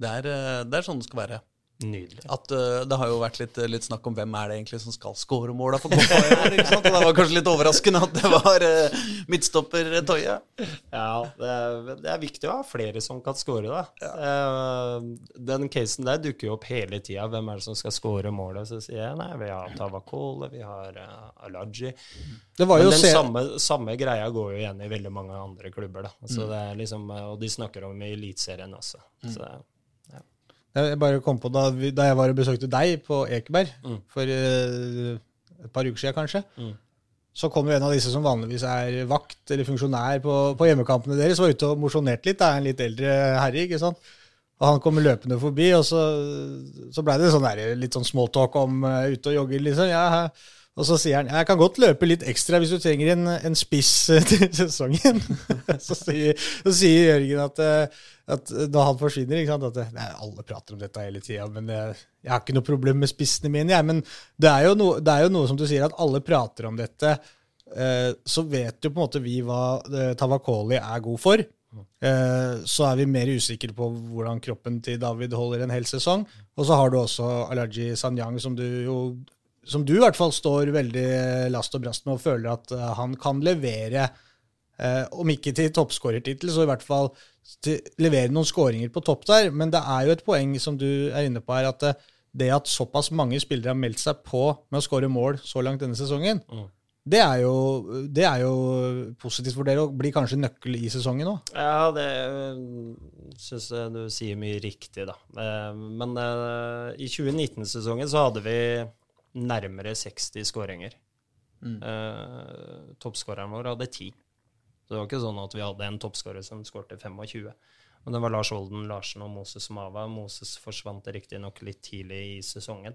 Det er, eh, det er sånn det skal være. Nydelig. At uh, Det har jo vært litt, litt snakk om hvem er det egentlig som skal score måla for Koppa i år. ikke sant? Og Det var kanskje litt overraskende at det var uh, midtstopper eh, Toje. Ja, det er, det er viktig å ha flere som kan score, da. Uh, den casen der dukker jo opp hele tida. Hvem er det som skal score målet? Så sier jeg nei, vi har Tavakole, vi har uh, Alaji. Det var jo Men den se- samme, samme greia går jo igjen i veldig mange andre klubber, da. Så det er liksom, eh, og de snakker om i Eliteserien også. Så, Jeg bare kom på da, vi, da jeg var og besøkte deg på Ekeberg for uh, et par uker siden, kanskje. Så kom jo en av disse som vanligvis er vakt eller funksjonær på, på hjemmekampene deres, var ute og mosjonerte litt. Det er en litt eldre herre, ikke sant. Og han kom løpende forbi, og så, så blei det sånn der, litt sånn smalltalk om uh, ute og jogger, liksom. Ja. Og så sier han jeg kan godt løpe litt ekstra hvis du trenger en, en spiss eh, til sesongen. så, sier, så sier Jørgen at, eh, at da han forsvinner ikke sant, at nei, Alle prater om dette hele tida, men jeg, jeg har ikke noe problem med spissene mine. Jeg. Men det er, no, det er jo noe som du sier, at alle prater om dette. Eh, så vet jo på en måte vi hva eh, Tavakoli er god for. Eh, så er vi mer usikre på hvordan kroppen til David holder en hel sesong. Og så har du også Alaji Sanyang, som du jo som du i hvert fall står veldig last og brast med og føler at eh, han kan levere, eh, om ikke til toppskårertittel, så i hvert fall til, levere noen skåringer på topp der. Men det er jo et poeng som du er inne på her, at det, det at såpass mange spillere har meldt seg på med å skåre mål så langt denne sesongen, det, er jo, det er jo positivt for dere og blir kanskje nøkkel i sesongen òg. Ja, det syns jeg du sier mye riktig, da. Eh, Men eh, i 2019-sesongen så hadde vi nærmere 60 skåringer. Eh, Toppskåreren vår hadde 10. Så det var ikke sånn at vi hadde en toppskårer som skårte 25. Men det var Lars Olden Larsen og Moses Mava. Moses forsvant riktignok litt tidlig i sesongen.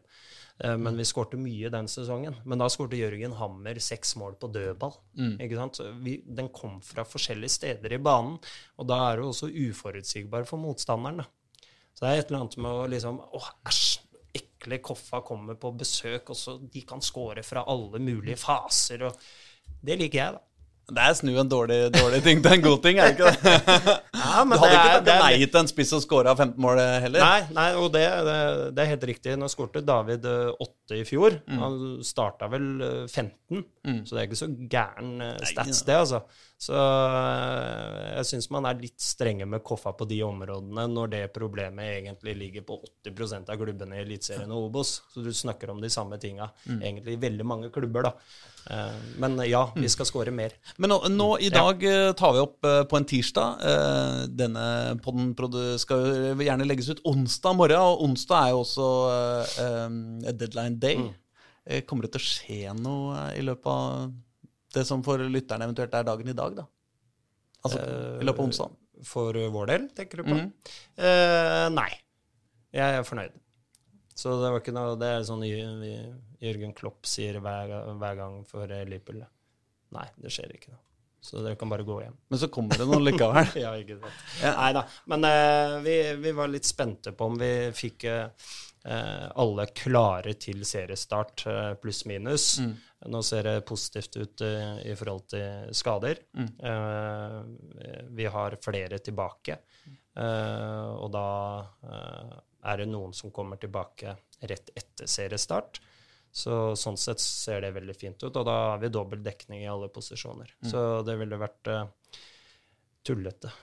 Eh, Men vi skårte mye den sesongen. Men da skårte Jørgen Hammer seks mål på dødball. Ikke sant? Vi, den kom fra forskjellige steder i banen, og da er det også uforutsigbar for motstanderen. da. Så det er et eller annet med å liksom Å, æsj! Ekle Koffa kommer på besøk, og så de kan score fra alle mulige faser. og Det liker jeg, da. Det er snu en dårlig, dårlig ting til en god ting, er det ikke det? Ja, Du hadde det er- ikke til en spiss som scora 15 mål eh, heller? Nei, nei og det, det, det er helt riktig. Nå skårte David 8 i fjor. Han starta vel eh, 15, så det er ikke så gæren eh, stats, det, altså. Så eh, jeg syns man er litt strenge med Koffa på de områdene, når det problemet egentlig ligger på 80% av klubbene i Eliteserien og Obos. Så du snakker om de samme tinga egentlig i veldig mange klubber, da. Eh, Men ja, vi skal skåre mer. Men nå, nå i dag eh, tar vi opp eh, på en tirsdag. Eh, denne podden skal gjerne legges ut onsdag morgen, og onsdag er jo også eh, eh, deadline day. Mm. Kommer det til å skje noe eh, i løpet av det som for lytterne eventuelt er dagen i dag, da? Altså i løpet av onsdag? For vår del, tenker du på? Eh, nei. Jeg er fornøyd. Så det var ikke noe Det er sånn Jørgen Klopp sier hver, hver gang for eh, Liverpool. Nei, det skjer ikke noe. Så dere kan bare gå hjem. Men så kommer det noe likevel. ja, ikke sant. Nei da. Men eh, vi, vi var litt spente på om vi fikk eh, eh, alle klare til seriestart, eh, pluss-minus. Nå ser det positivt ut uh, i forhold til skader. Eh, vi har flere tilbake. Uh, og da er det noen som kommer tilbake rett etter seriestart. Så sånn sett ser det veldig fint ut, og da har vi dobbel dekning i alle posisjoner. Så det ville vært tullete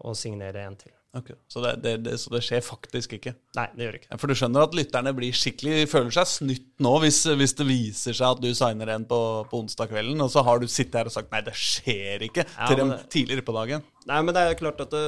å signere en til. Ok, Så, det, det, det, så det skjer faktisk ikke? Nei, det gjør det ikke. For du skjønner at lytterne blir skikkelig føler seg snytt nå hvis, hvis det viser seg at du signer en på, på onsdag kvelden, og så har du sittet her og sagt nei, det skjer ikke, Ja, til dem tidligere på dagen. Nei, men det er klart at det,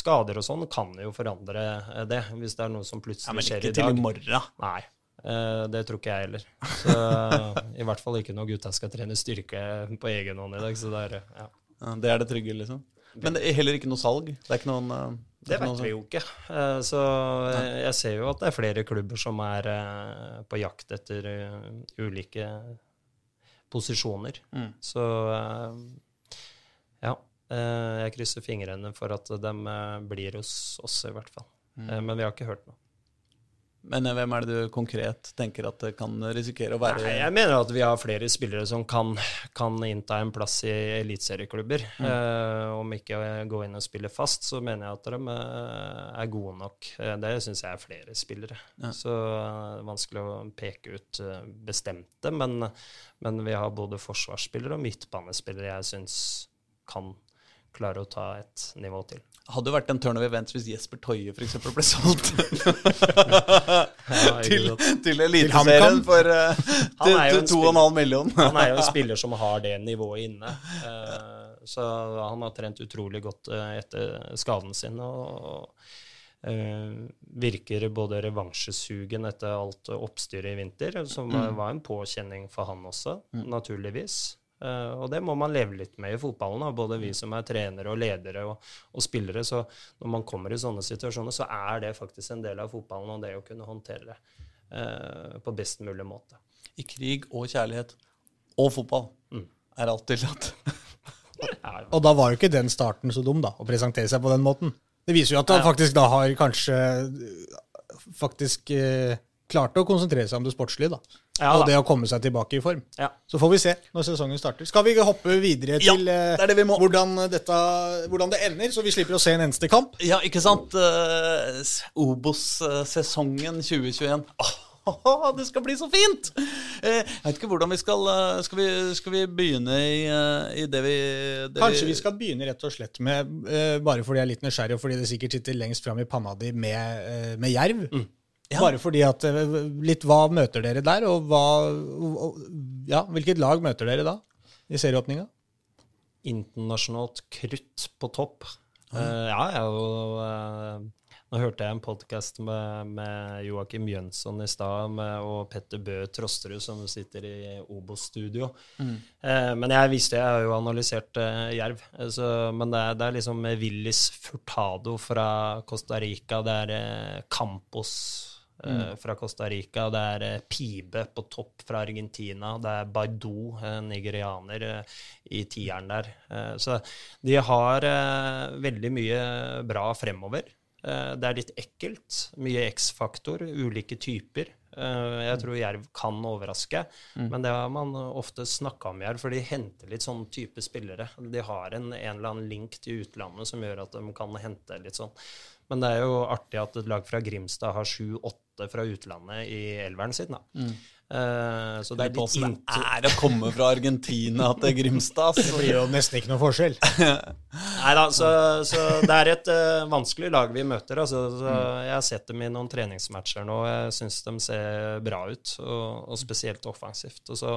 skader og sånn kan jo forandre eh, det, hvis det er noe som plutselig Ja, Men skjer ikke til i morgen. Nei, eh, det tror ikke jeg heller. Så I hvert fall ikke når gutta skal trene styrke på egen hånd i dag. Så det er, ja. Ja, det er det trygge, liksom. Men det er heller ikke noe salg? Det er ikke noen eh, Det ikke vet vi jo ikke. Eh, Så eh, jeg ser jo at det er flere klubber som er på jakt etter ulike posisjoner. Mm. Så ja. Jeg krysser fingrene for at de blir hos oss, i hvert fall. Mm. Men vi har ikke hørt noe. Men eh, hvem er det du konkret tenker at det kan risikere å være Nei, jeg mener at vi har flere spillere som kan, kan innta en plass i eliteserieklubber. Mm. Eh, om ikke å gå inn og spille fast, så mener jeg at de eh, er gode nok. Eh, det syns jeg er flere spillere. Så eh, det er vanskelig å peke ut bestemte, men, men vi har både forsvarsspillere og midtbanespillere jeg syns kan klare å ta et nivå til. Hadde jo vært en turn of events hvis Jesper Toie f.eks. ble solgt til, til Eliteserien for uh, Han til, til en 2,5 million. Han er jo en spiller som har det nivået inne. Uh, så han har trent utrolig godt uh, etter skaden sin. Og eh, virker både revansjesugen etter alt oppstyret i vinter, som var en påkjenning for han også, naturligvis. Eh, og det må man leve litt med i fotballen, da. både vi som er trenere og ledere og, og spillere. Så når man kommer i sånne situasjoner, så er det faktisk en del av fotballen, og det å kunne håndtere det eh, på best mulig måte. I krig og kjærlighet og fotball er alt tillatt. Og da var jo ikke den starten så dum, da, å presentere seg på den måten. Det viser jo at han faktisk da har kanskje faktisk eh, klart å konsentrere seg om det sportslige, da. Ja, og det å komme seg tilbake i form. Ja. Så får vi se når sesongen starter. Skal vi hoppe videre til ja, det er det vi. Hvordan, dette, hvordan det ender, så vi slipper å se en eneste kamp? Ja, ikke sant? Uh, Obos-sesongen 2021. Åh, det skal bli så fint! Eh, jeg vet ikke hvordan vi skal eh, Skal vi, skal vi begynne i, eh, i det vi det Kanskje vi skal begynne rett og slett med, eh, bare fordi jeg er litt nysgjerrig, og fordi det sikkert sitter lengst fram i panna di med, eh, med jerv. Mm. Ja. Bare fordi at eh, Litt hva møter dere der, og hva og, Ja, hvilket lag møter dere da i serieåpninga? internasjonalt krutt på topp. Eh, ja, jeg er jo uh, Nå hørte jeg en podkast med, med Joakim Jønsson i stad, og Petter Bø Trosterud, som sitter i Obos-studio. Eh, men jeg visste jeg har jo analysert jerv. Så, men det er, det er liksom Willis Furtado fra Costa Rica, det er Campos eh, fra Costa Rica, det er eh, Pibe på topp fra Argentina, det er Baidu, en nigerianer, eh, i tieren der. Eh, så de har eh, veldig mye bra fremover. Eh, det er litt ekkelt. Mye X-faktor, ulike typer. Eh, jeg tror Jerv kan overraske, men det har man ofte snakka om Jerv, for de henter litt sånn type spillere. De har en, en eller annen link til utlandet som gjør at de kan hente litt sånn. Men det er jo artig at et lag fra Grimstad har sju-åtte fra utlandet i elveren sin. da. Eh, så det er litt det er å komme fra Argentina til Grimstad. Det blir jo nesten ikke noe forskjell. Nei da, så, så det er et uh, vanskelig lag vi møter. Altså, så jeg har sett dem i noen treningsmatcher nå, jeg syns de ser bra ut. Og, og spesielt offensivt. Og så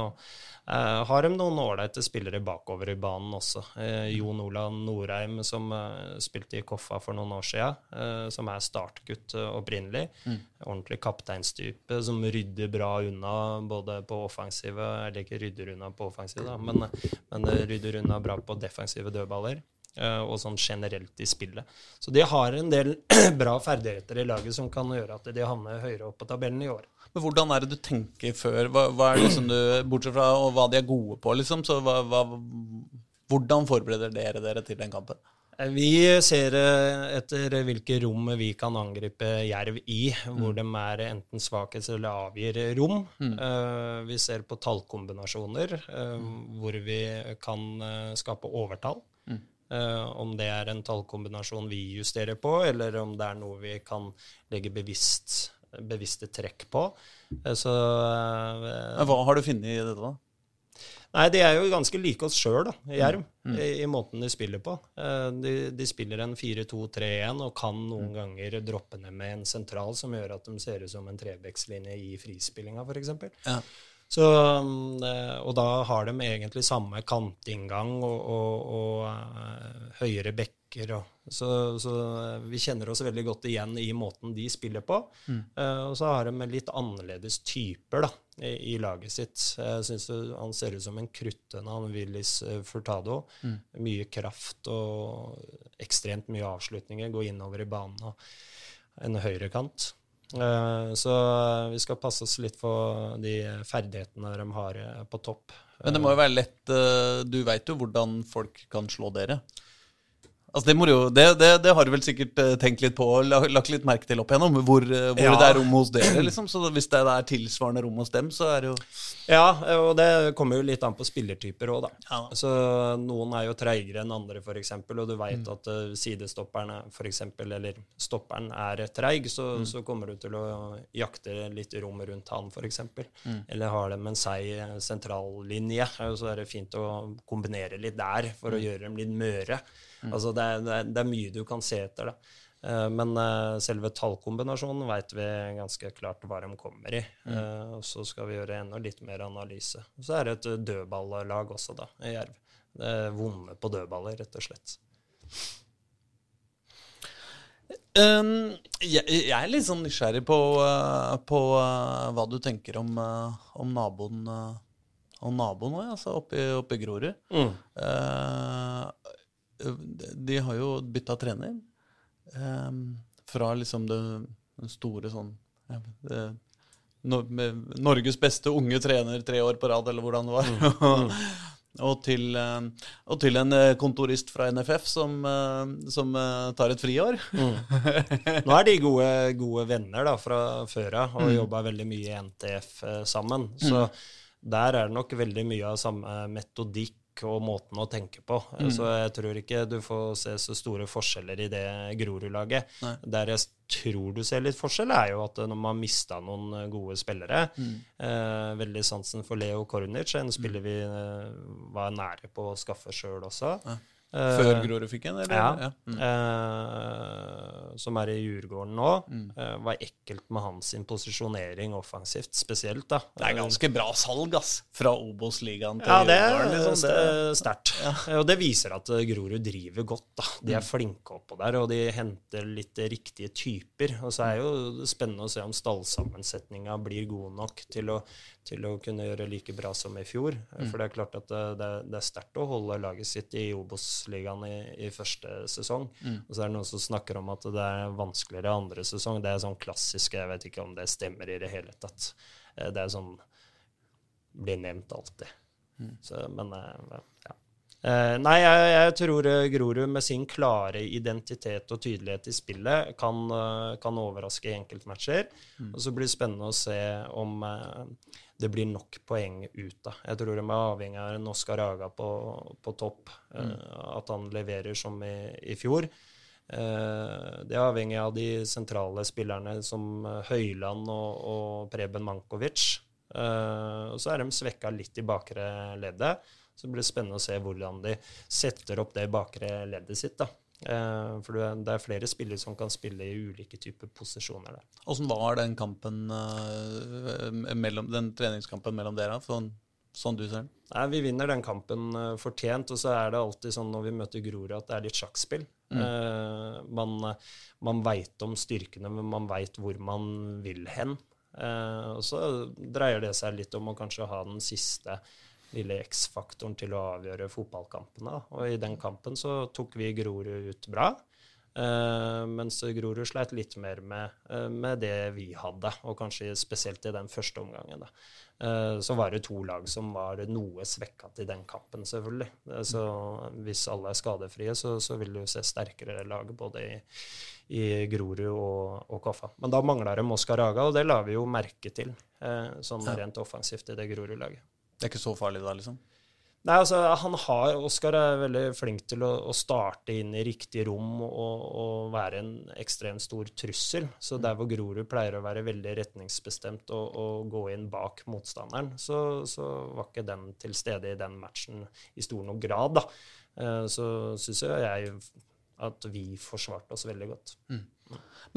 eh, har de noen ålreite spillere bakover i banen også. Eh, Jon Olav Norheim, som eh, spilte i Koffa for noen år siden, som er startgutt opprinnelig. Ordentlig kapteinstype som rydder bra unna både på offensive Eller ikke rydder unna på offensive, da, men, men rydder unna bra på defensive dødballer. Og sånn generelt i spillet. Så de har en del bra ferdigheter i laget som kan gjøre at de havner høyere opp på tabellen i år. Men hvordan er det du tenker før? Hva, hva er det som du, Bortsett fra og hva de er gode på, liksom, så hva, hva, hvordan forbereder dere dere til den kampen? Vi ser eh, etter hvilke rom vi kan angripe jerv i, hvor de er enten svakhet eller avgir rom. Eh, Vi ser på tallkombinasjoner, eh, hvor vi kan skape overtall. Eh, Om det er en tallkombinasjon vi justerer på, eller om det er noe vi kan legge bevisst, bevisste trekk på. Eh, Så eh, Hva har du funnet i dette, da? Nei, de er jo ganske like oss sjøl, da, Jerv, i, i måten de spiller på. Eh, De, de spiller en 4-2-3-1 og kan noen ganger droppe ned med en sentral som gjør at de ser ut som en trebekslinje i frispillinga, f.eks. Ja. Så, mm, og da har de egentlig samme kantinngang og, og, og høyere høyere bekker. Og, så, så eh, vi kjenner oss veldig godt igjen i måten de spiller på. Eh, og så har de litt annerledes typer da, i, i laget sitt. Jeg syns han ser ut som en kruttønne, han Willis Furtado. Furtado. Mye kraft og ekstremt mye avslutninger. Gå innover i banen og en høyrekant. Eh, Så vi skal passe oss litt for de ferdighetene de har eh, på topp. Men det må jo være lett eh, Du veit jo hvordan folk kan slå dere. Altså det, jo, det, det, det har du vel sikkert eh, tenkt litt på og lagt litt merke til opp igjennom, hvor, eh, hvor Ja. det er rom hos dere. liksom, Så hvis det er tilsvarende rom hos dem, så er det jo Ja, og det kommer jo litt an på spillertyper òg, da. Ja. Så noen er jo treigere enn andre, f.eks., og du veit at uh, sidestopperen er, for eksempel, eller stopperen er treig, så, så kommer du til å jakte litt rom rundt han, f.eks. Eller har dem en seig eh, sentrallinje, så er det fint å kombinere litt der for å gjøre dem litt møre. Altså det er, det, er, det er mye du kan se etter, da. Eh, Men uh, selve tallkombinasjonen veit vi ganske klart hva de kommer i. Eh, og så skal vi gjøre enda litt mer analyse. Så er det et dødballag også, da, i Jerv. Det er vonde på dødballer, rett og slett. Um, jeg, jeg er litt sånn nysgjerrig på, uh, på uh, hva du tenker om, uh, om naboen uh, Om naboen òg, altså, oppe i Grorud. Mm. De har jo bytta trener. Um, fra liksom det, den store sånn ja, det, no, med Norges beste unge trener tre år på rad, eller hvordan det var. og, til, eh, og til en eh, kontorist fra NFF som, eh, som eh, tar et friår. Nå er de gode, gode venner da, fra før av og jobba veldig mye i NTF eh, sammen. Så der er det nok veldig mye av samme metodikk og måten å tenke på. Mm. Så jeg tror ikke du får se så store forskjeller i det Grorud-laget. Der jeg tror du ser litt forskjell, er jo at eh, når man mista noen eh, gode spillere eh, Veldig sansen for Leo Kornic, en spiller vi eh, var nære på å skaffe sjøl også. Ja. Eh, Før Grorud fikk en, eller? ja. Mm. Eh, som er i Djurgården nå. Eh, var ekkelt med hans posisjonering offensivt, spesielt. da. Det er ganske bra salg, ass. Fra Obos-ligaen til Ja, det Djurgården, Liksom. liksom. er sterkt. Og det viser at eh, Grorud driver godt. da. De Mm. er flinke oppå der, og de henter litt riktige typer. Og så er jo det spennende å se om stallsammensetninga blir god nok til å, til å kunne gjøre like bra som i fjor. Mm. For det er klart at det, det, er- er sterkt å holde laget sitt i Obos-ligaen i, i første sesong. Mm. Og så er det noen som snakker om at det er vanskeligere andre sesong. Det er sånn klassisk, jeg vet ikke om det stemmer i det hele tatt. Eh, Det er sånn blir nevnt alltid. Så, men eh, ja. Eh, nei, jeg, jeg tror eh, Grorud med sin klare identitet og tydelighet i spillet kan, eh, kan overraske i enkeltmatcher. Og så blir det spennende å se om eh, det blir nok poeng ut. da. Jeg tror de er avhengig av en Oskar Haga på, på topp. mm. At han leverer som i, i fjor. Eh, det er avhengig av de sentrale spillerne som eh, Høyland og, og Preben Mankovic. Eh, og så er de svekka litt i bakre leddet. Så blir det spennende å se hvordan de setter opp det bakre leddet sitt. da. Eh, for det er- er flere spillere som kan spille i ulike typer posisjoner der. Åssen var den kampen uh, mellom, den treningskampen mellom dere, sånn, sånn du ser den? Nei, Vi vinner den kampen uh, fortjent, og så er det alltid sånn når vi møter Grorud at det er litt sjakkspill. Eh, man man veit om styrkene, men man veit hvor man vil hen. Og så dreier det seg litt om å kanskje ha den siste lille X-faktoren til å avgjøre fotballkampene. Og i den kampen så tok vi Grorud ut bra. Uh, mens Grorud sleit litt mer med, uh, med det vi hadde, og kanskje spesielt i den første omgangen. Eh, så var det to lag som var noe svekka til den kampen, selvfølgelig. Så hvis alle er skadefrie, så, så vil du se sterkere lag både i, i Grorud og, og Koffa. Men da mangla de Oskar Haga, og det la vi jo merke til, sånn rent offensivt i det Grorud-laget. Det er ikke så farlig da, liksom? Nei, altså, han har, Oskar er veldig flink til å, å starte inn i riktig rom og, og være en ekstremt stor trussel. Så der hvor Grorud pleier å være veldig retningsbestemt og, og gå inn bak motstanderen, så, så var ikke den til stede i den matchen i stor nok grad. da. Eh, Så syns jeg at vi forsvarte oss veldig godt.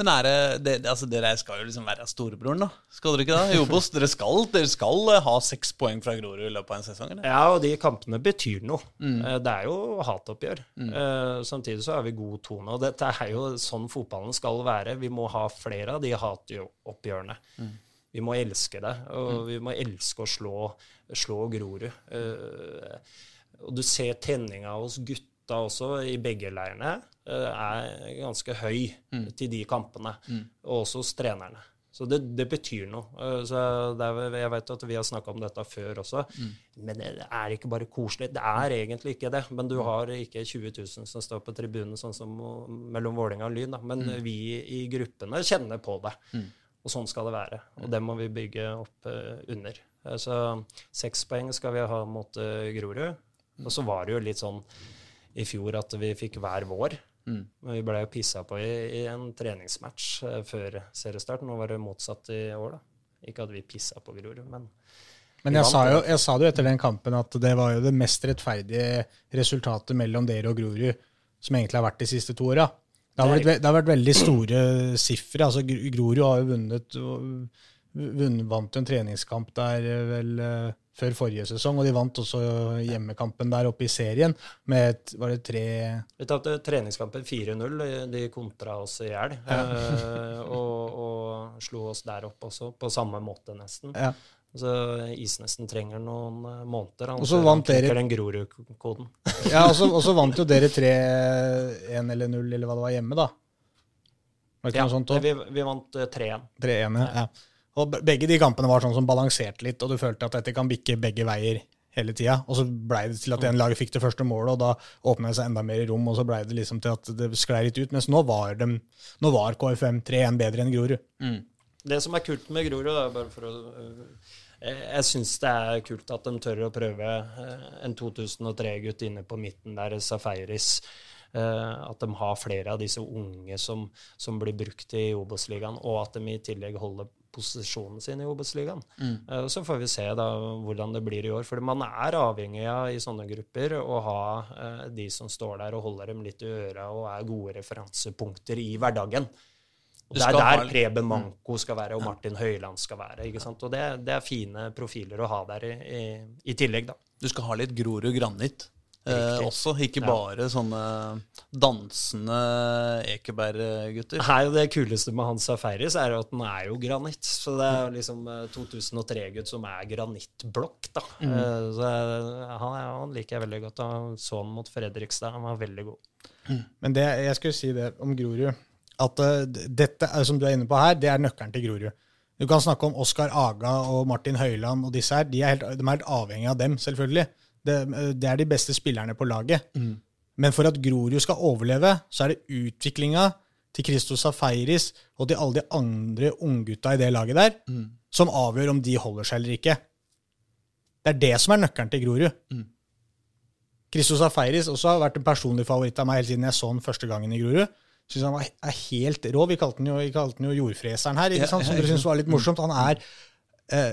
Men er det, det altså Dere skal jo liksom være storebroren, da? Skal dere ikke det? I Obos, dere skal, dere skal eh, ha seks poeng fra Grorud i løpet av en sesong, eller? Ja, og de kampene betyr noe. Mm. Det er jo hatoppgjør. Mm. Samtidig så har vi god tone. Og dette er jo sånn fotballen skal være. Vi må ha flere av de hatoppgjørene. Vi må elske det, og vi må elske å slå, slå Grorud. Eh, Og du ser tenninga hos gutta også, i begge leirene, eh, er ganske høy til de kampene. Og også hos trenerne. Så det, det betyr noe. Eh, er, jeg vet at vi har snakka om dette før også, men det er ikke bare koselig. Det er egentlig ikke det. Men du har ikke 20 000 som står på tribunen, sånn som mellom Vålerenga og Lyn. Men vi i gruppene kjenner på det. Og sånn skal det være. Og det må vi bygge opp eh, under. Eh, Så seks poeng skal vi ha mot eh, Grorud. Og så var det jo litt sånn i fjor at vi fikk hver vår. Men vi ble jo pissa på i, i en treningsmatch eh, før seriestart. Nå var det motsatt i år, da. Ikke at vi pissa på Grorud, men Men jeg vant, sa, jo, jeg sa det jo etter den kampen at det var jo det mest rettferdige resultatet mellom dere og Grorud som egentlig har vært de siste to åra. Det, har Det vært det har vært veldig store sifre. Altså, Grorud har jo vunnet, vunnet Vant en treningskamp der eh, vel eh, før forrige sesong, og de vant også hjemmekampen der oppe i serien med et, var det tre Vi tapte treningskampen 4-0. De kontra oss i hjel. Ja. og, og slo oss der oppe også, på samme måte nesten. ja. Så Isnesen trenger noen eh, måneder. Han, Og så vant dere- den Grorud-koden. Ja, og så, og så vant jo dere 3-1 eller 0, eller hva det var hjemme, da. Var det ikke Ja, noe sånt òg? vi, vi vant eh, 3-1. 3-1, ja. ja. Og begge de kampene var sånn som balanserte litt, og du følte at dette kan bikke begge veier hele tida. Og så blei det til at en lag fikk det første målet, og da åpna det seg enda mer i rom, og så blei det liksom til at det sklei litt ut. Mens nå var, de, nå var KFM 3-1 bedre enn Grorud. Det som er kult med Grorud, da, bare for å øh, Jeg, syns det er kult at de tør å prøve øh, en 2003-gutt inne på midten der, Safaris. øh, at de har flere av disse unge som, som blir brukt i Obos-ligaen, og at de i tillegg holder posisjonen sin i Obos-ligaen. Eh, så får vi se da hvordan det blir i år. For man er avhengig av i sånne grupper å ha eh, de som står der og holder dem litt i øra og er gode referansepunkter i hverdagen. Og Det er der Preben Manko skal være, og Martin Høiland skal være. ikke sant? Og det, det er fine profiler å ha der i, i, i tillegg, da. Du skal ha litt Grorud granitt eh, også, ikke Ja. bare sånne dansende Ekeberg-gutter. Nei, det kuleste med Hans Safaris er at den er jo granitt. Så det er liksom eh, 2003-gutt som er granittblokk, da. Eh, Så eh, han, er- han liker jeg veldig godt. Han så han mot Fredrikstad, han var veldig god. Men det, jeg skulle si det om Grorud, at uh, dette som du er inne på her, det er nøkkelen til Grorud. Du kan snakke om Oskar Aga og Martin Høiland og disse her. De er helt, de er helt avhengig av dem, selvfølgelig. Det, det er de beste spillerne på laget. Men for at Grorud skal overleve, så er det utviklinga til Christos Safaris og til alle de andre unggutta i det laget der som avgjør om de holder seg eller ikke. Det er det som er nøkkelen til Grorud. Christos Safaris også har vært en personlig favoritt av meg helt siden jeg så han første gangen i Grorud. Synes han er helt rå. Vi kalte han jo, vi kalte han jo jordfreseren her, ikke sant? som dere syns var litt morsomt. Han er eh,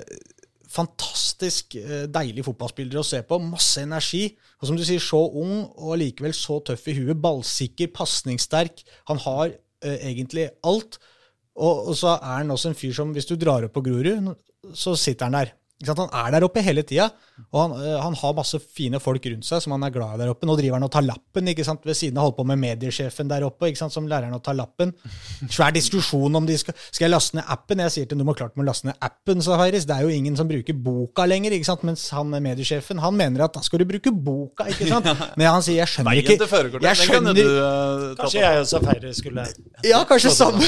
fantastisk eh, deilig fotballspiller å se på. Masse energi. Og som du sier, så ung og likevel så tøff i huet. Ballsikker, pasningssterk. Han har eh, egentlig alt. Og, og så er han også en fyr som, hvis du drar opp på Grorud, så sitter han der. Ikke sant? Han er der oppe hele tida, og han, eh, han har masse fine folk rundt seg som han er glad i der oppe. Nå driver han og tar lappen ikke sant? ved siden av holder på med mediesjefen der oppe, ikke sant? som lærer han å ta lappen. Svær diskusjon om de skal Skal jeg laste ned appen? Jeg sier til dem klart må laste ned appen, sa Harris. Det er jo ingen som bruker boka lenger, ikke sant? mens han mediesjefen han mener at da skal du bruke boka, ikke sant? Men han sier jeg skjønner ikke Jeg skjønner du eh, Kanskje jeg og Safaris skulle Ja, kanskje samme.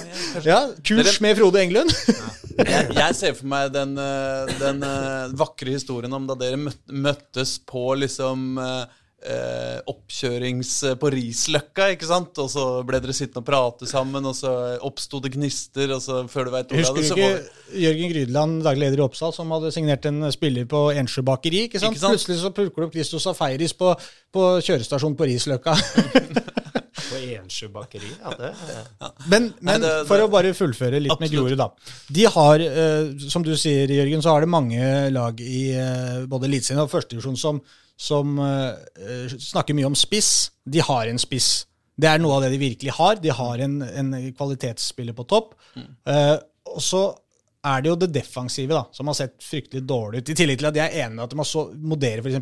ja, kurs med Frode Englund. Jeg, jeg ser for meg den, eh, den uh, vakre historien om da dere møttes på liksom uh, oppkjørings på Risløkka, ikke sant? Og så ble dere sittende og prate sammen, og så oppsto det gnister, og så før du veit ordet av det, så var ikke Jørgen Grydeland, daglig leder i Oppsal, som hadde signert en spiller på Ensjø bakeri? ikke sant? Ikke sant? Plutselig så plukker du opp Christos Safaris på, på kjørestasjonen på Risløkka. på Ensjø bakeri. Ja, det, Men, men det- det- for å bare fullføre litt med Grorud, da. De har, eh, som du sier, Jørgen, så har det mange lag i eh, både Eliteserien og førstedivisjon som, som eh, snakker mye om spiss. De har en spiss. Det er noe av det de virkelig har. De har en, en kvalitetsspiller på topp. Eh, og så er det jo det defensive da, som har sett fryktelig dårlig ut. I tillegg til at jeg er enig i at de har så, Modere f.eks.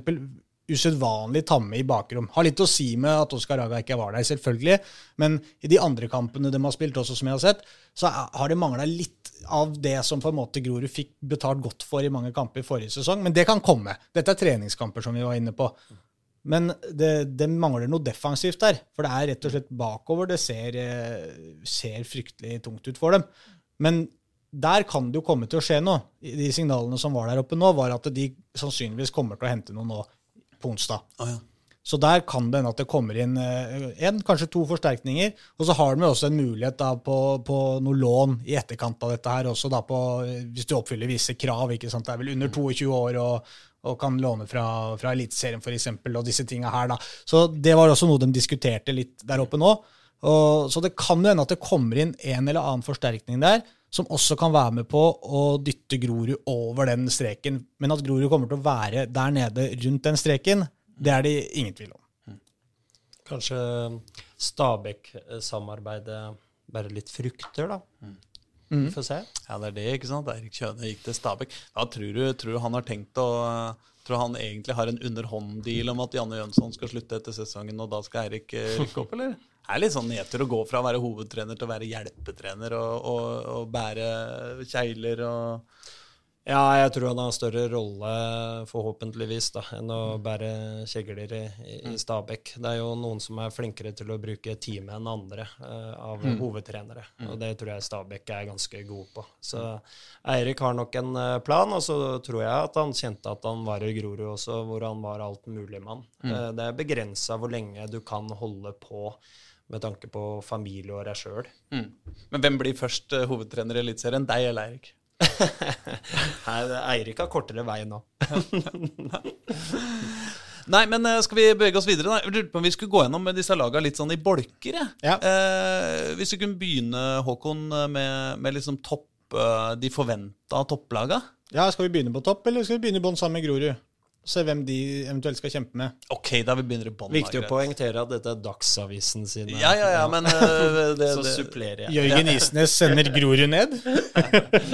usedvanlig tamme i bakrom. Har litt å si med at Oskar Raga ikke var der, selvfølgelig. Men i de andre kampene de har spilt, også som jeg har sett, så har det mangla litt av det som på en måte Grorud fikk betalt godt for i mange kamper i forrige sesong. Men det kan komme. Dette er treningskamper, som vi var inne på. Men det, det mangler noe defensivt der. For det er rett og slett bakover. Det ser, eh, ser fryktelig tungt ut for dem. Men der kan det jo komme til å skje noe. De signalene som var der oppe nå, var at de sannsynligvis kommer til å hente noe nå på onsdag. Å, ja. Så der kan det hende at det kommer inn én, kanskje to forsterkninger. Og så har de også en mulighet da på, på noe lån i etterkant av dette her også, da på, hvis du oppfyller visse krav. ikke sant? Det er vel under 22 år og, og kan låne fra, fra Eliteserien f.eks. og disse tinga her. da. Så det var også noe de diskuterte litt der oppe nå. Og, så det kan jo hende at det kommer inn en eller annen forsterkning der, som også kan være med på å dytte Grorud over den streken. Men at Grorud kommer til å være der nede rundt den streken, det er det ingen tvil om. kanskje Stabæk-samarbeidet bare litt frukter, da. Vi får se. Ja, det er det, ikke sant? Eirik Kjøne gikk til Stabæk. Da tror du, tror du han har tenkt å Tror han egentlig har en underhånd-deal om at Janne Jønsson skal slutte etter sesongen, og da skal Eirik eh, rykke opp, eller? Er litt sånn nedtur å gå fra å være hovedtrener til å være hjelpetrener og, og, og bære kjegler og Ja, jeg tror han har større rolle, forhåpentligvis, da, enn å bære kjegler i, i Stabæk. Det er jo noen som er flinkere til å bruke teamet enn andre uh, av hovedtrenere. Og det tror jeg Stabæk er ganske god på. Så Eirik har nok en eh, plan, og så tror jeg at han kjente at han var i Grorud også, hvor han var altmuligmann. Uh, det er begrensa hvor lenge du kan holde på med tanke på familie og deg sjøl. mm. Men hvem blir først eh, hovedtrener i Eliteserien? Deg eller Eirik? Eirik har kortere vei nå. Nei, men eh, skal vi bevege oss videre? da? Jeg lurte på om vi skulle gå gjennom disse lagene litt sånn i bolker. Ja. Ja. Eh, hvis vi kunne begynne, Håkon, med, med liksom topp, eh, de forventa topplagene? Ja, Skal vi begynne på topp, eller skal vi begynne i bånn sammen med Grorud? Se hvem de eventuelt skal kjempe med. Ok, da vi begynner i bånn. Viktig å poengtere at dette er Dagsavisen sine. Ja, ja, ja, men uh, det, Så supplerer jeg. Jørgen Isnes sender Grorud ned.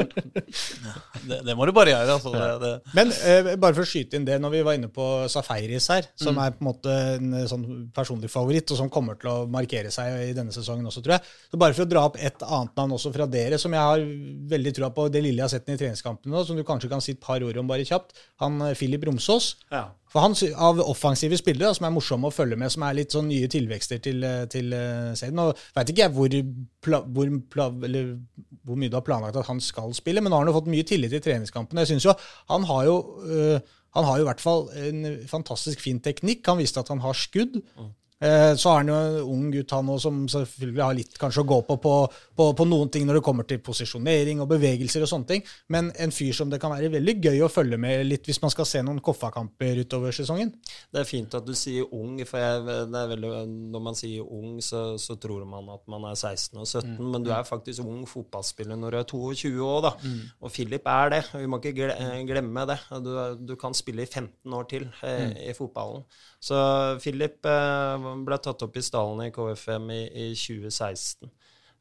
det, det må du bare gjøre. Altså, det, det. Men uh, bare for å skyte inn det, når vi var inne på Safaris her, som er på en måte en eh, sånn personlig favoritt, og som kommer til å markere seg i denne sesongen også, tror jeg. Så bare for å dra opp et annet navn også fra dere, som jeg har veldig trua på, det lille jeg har sett i treningskampene nå, som du kanskje kan si et par ord om bare kjapt, han eh, Filip Romsås. Ja. For han, Av offensive spillere som er morsomme å følge med, som er litt sånn nye tilvekster til, eh, til eh, serien. Nå veit ikke jeg hvor, pla, hvor, pla, hvor mye du har planlagt at han skal spille, men nå har han jo fått mye tillit i treningskampene. Jeg synes jo, Han har jo øh, han har jo i hvert fall en fantastisk fin teknikk. Han viste at han har skudd. Eh, Så er han jo en ung gutt han også, som selvfølgelig har litt kanskje å gå på, på på på noen ting når det kommer til posisjonering og bevegelser og sånne ting. Men en fyr som det kan være veldig gøy å følge med litt hvis man skal se noen Koffa-kamper utover sesongen. Det er fint at du sier ung, for jeg, det er veldig, når man sier ung, så, så tror man at man er 16 og 17, men du er faktisk ung fotballspiller når du er 22 år, da. Og Philip er det, vi må ikke eh, glemme det. Du, du kan spille i 15 år til eh, i fotballen. Så Philip eh, ble tatt opp i stallen i KFM i, i 2016,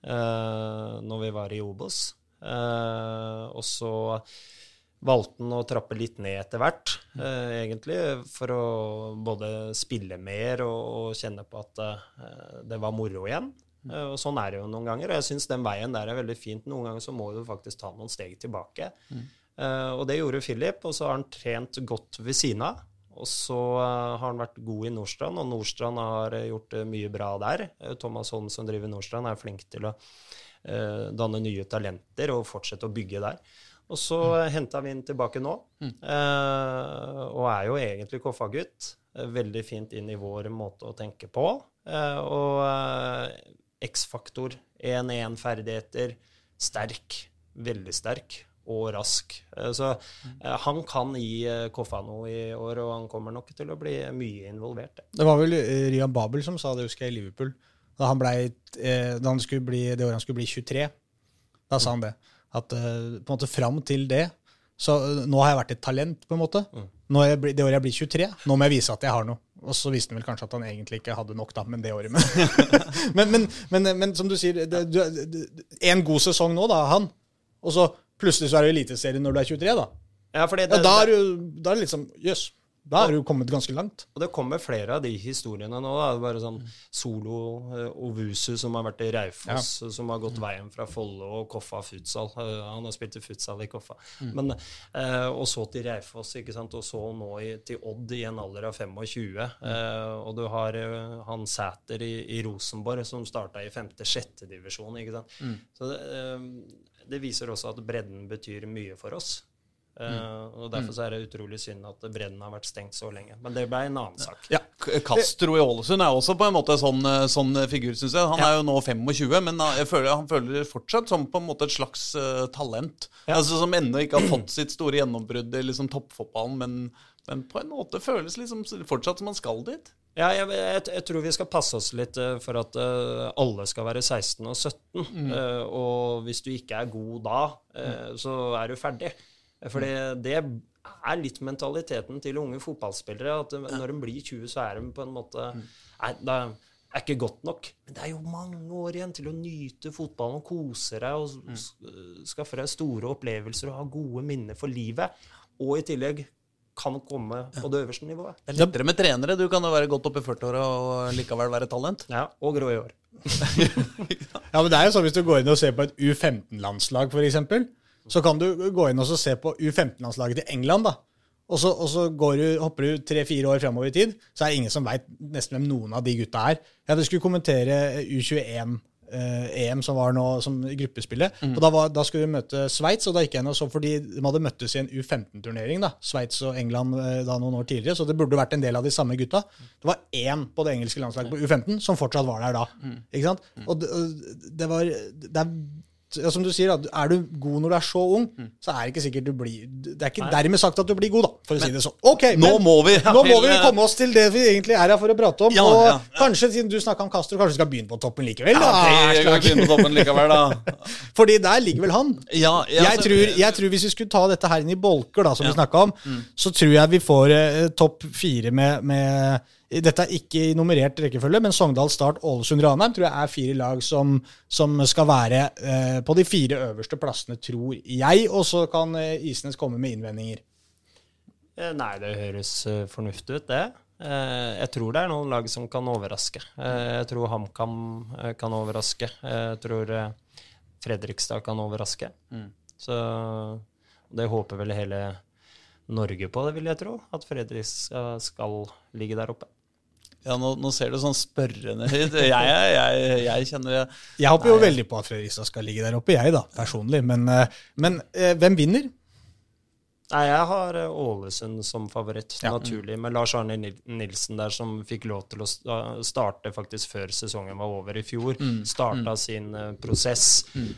eh, når vi var i Obos. Eh, og så valgte han å trappe litt ned etter hvert, eh, egentlig, for å både spille mer og, og kjenne på at eh, det var moro igjen. Og sånn er det jo noen ganger. Og jeg syns den veien der er veldig fint. Noen ganger så må du faktisk ta noen steg tilbake. Eh, og det gjorde Philip, og så har han trent godt ved siden av. Og så eh, har han vært god i Nordstrand, og Nordstrand har eh, gjort eh, mye bra der. Thomas Holm som driver Nordstrand, er flink til å uh, danne nye talenter og fortsette å bygge der. Og så mm. henta vi inn tilbake nå, eh, og er jo egentlig Koffa-gutt. Eh, Veldig fint inn i vår måte å tenke på. Uh, og X-faktor, 1-1-ferdigheter, sterk, veldig sterk og rask. Eh, så eh, han kan gi eh, Koffa noe i år, og han kommer nok til å bli mye involvert. Det var vel Rian Babel som sa det, husker jeg, i Liverpool. Da han, ble, da han skulle bli, det året han skulle bli 23, da sa han det. At på en måte fram til det Så nå har jeg vært et talent, på en måte. Er jeg, det året jeg blir 23, nå må jeg vise at jeg har noe. Og så visste han vel kanskje at han egentlig ikke hadde nok, da, men det året. Men, men, men, men, men som du sier, det, du, en god sesong nå, da, han. Og så plutselig så er i Eliteserien når du er 23, da. Ja, fordi Ja, det, da er du er det liksom Jøss. da er du kommet ganske langt. Og det kommer flere av de historiene nå. Da. Det Bare sånn Solo eh, Ovusu som har vært i Raufoss, som har gått veien fra Follo og Koffa futsal. Eh, han har spilt i futsal i Koffa. Men, eh, og så til Raufoss, ikke sant? og så nå i, til Odd i en alder av 25. Eh, og du har eh, han Sæter i, i Rosenborg som starta i femte-sjette divisjon. ikke sant? Så det, eh, det viser også at bredden betyr mye for oss. Eh, og Derfor så er det utrolig synd at bredden har vært stengt så lenge. Men det ble en annen sak. Ja, Castro i Ålesund er også på en måte sånn, eh, sånn figur, syns jeg. Han er jo nå 25, men jeg føler, han føler fortsatt som på en måte et slags uh, talent. Altså Som ennå ikke har fått sitt store gjennombrudd i liksom toppfotballen, men, men på en måte føles liksom fortsatt som han skal dit. Ja, jeg, jeg, jeg tror vi skal passe oss litt eh, for at uh, alle skal være 16 og 17. Eh, og hvis du ikke er god da, mm. så er du ferdig. Fordi det er litt mentaliteten til unge fotballspillere. At når de blir 20, så er de på en måte Nei, da er ikke godt nok. Men det er jo mange år igjen til å nyte fotballen og kose deg og Mm. skaffe deg store opplevelser og ha gode minner for livet. Og i tillegg kan komme på det øverste nivået. Det er lettere med trenere. Du kan jo være godt oppe i 40-åra og likevel være talent. Ja, og grå i år. Ja, men det er jo sånn Hvis du går inn og ser på et U15-landslag, f.eks., så kan du gå inn og se på U15-landslaget til England. da. Og så, og så går du, hopper du tre-fire år framover i tid, så er det ingen som veit nesten hvem noen av de gutta er. Jeg skulle kommentere U21. eh, EM som var nå som gruppespillet. Og da, var, da skulle vi møte Sveits, og da gikk jeg inn og så fordi de hadde møttes i en U15-turnering. da, Sveits og England eh, da noen år tidligere, så det burde vært en del av de samme gutta. Det var én på det engelske landslaget på U15 som fortsatt var der da. ikke sant? Og det, det var det er, ja, Som du sier, da, er du god når du er så ung, så er det ikke sikkert du blir Det er ikke dermed sagt at du blir god, da, for å si det sånn. Ok, Nå men- må vi nå må vi komme oss til det vi egentlig er her for å prate om. Ja, og ja, ja. kanskje, siden du snakka om Castro, kanskje vi skal begynne på toppen likevel? Ja, da, ok, jeg kan begynne på toppen likevel, da. Fordi der ligger vel han. Ja, ja, Jeg tror, jeg tror hvis vi skulle ta dette her inn i bolker, da, som vi snakka om, Mm. så tror jeg vi får eh, topp fire med, med Dette er ikke i nummerert rekkefølge, men Sogndal, Start, Ålesund, Ranheim tror jeg er fire lag som, som skal være eh, på de fire øverste plassene, tror jeg. Og så kan eh, Isnes komme med innvendinger. Eh, Nei, det høres eh, fornuftig ut, det. Eh, Jeg tror det er noen lag som kan overraske. Eh, Jeg tror HamKam kan overraske. Jeg tror Fredrikstad kan overraske. Så det håper vel hele Norge på, det vil jeg tro. At Fredrikstad skal ligge der oppe. Ja, nå, nå ser du sånn spørrende ut. Jeg, jeg, jeg, jeg kjenner jeg, Jeg håper jo veldig på at Fredrikstad skal ligge der oppe, jeg da, personlig. Men, eh, men eh, hvem vinner? Nei, jeg har eh, Ålesund som favoritt, Ja. naturlig. Med Lars Arne Nilsen der, som fikk lov til å starte faktisk før sesongen var over i fjor. Starta sin eh, prosess. Mm.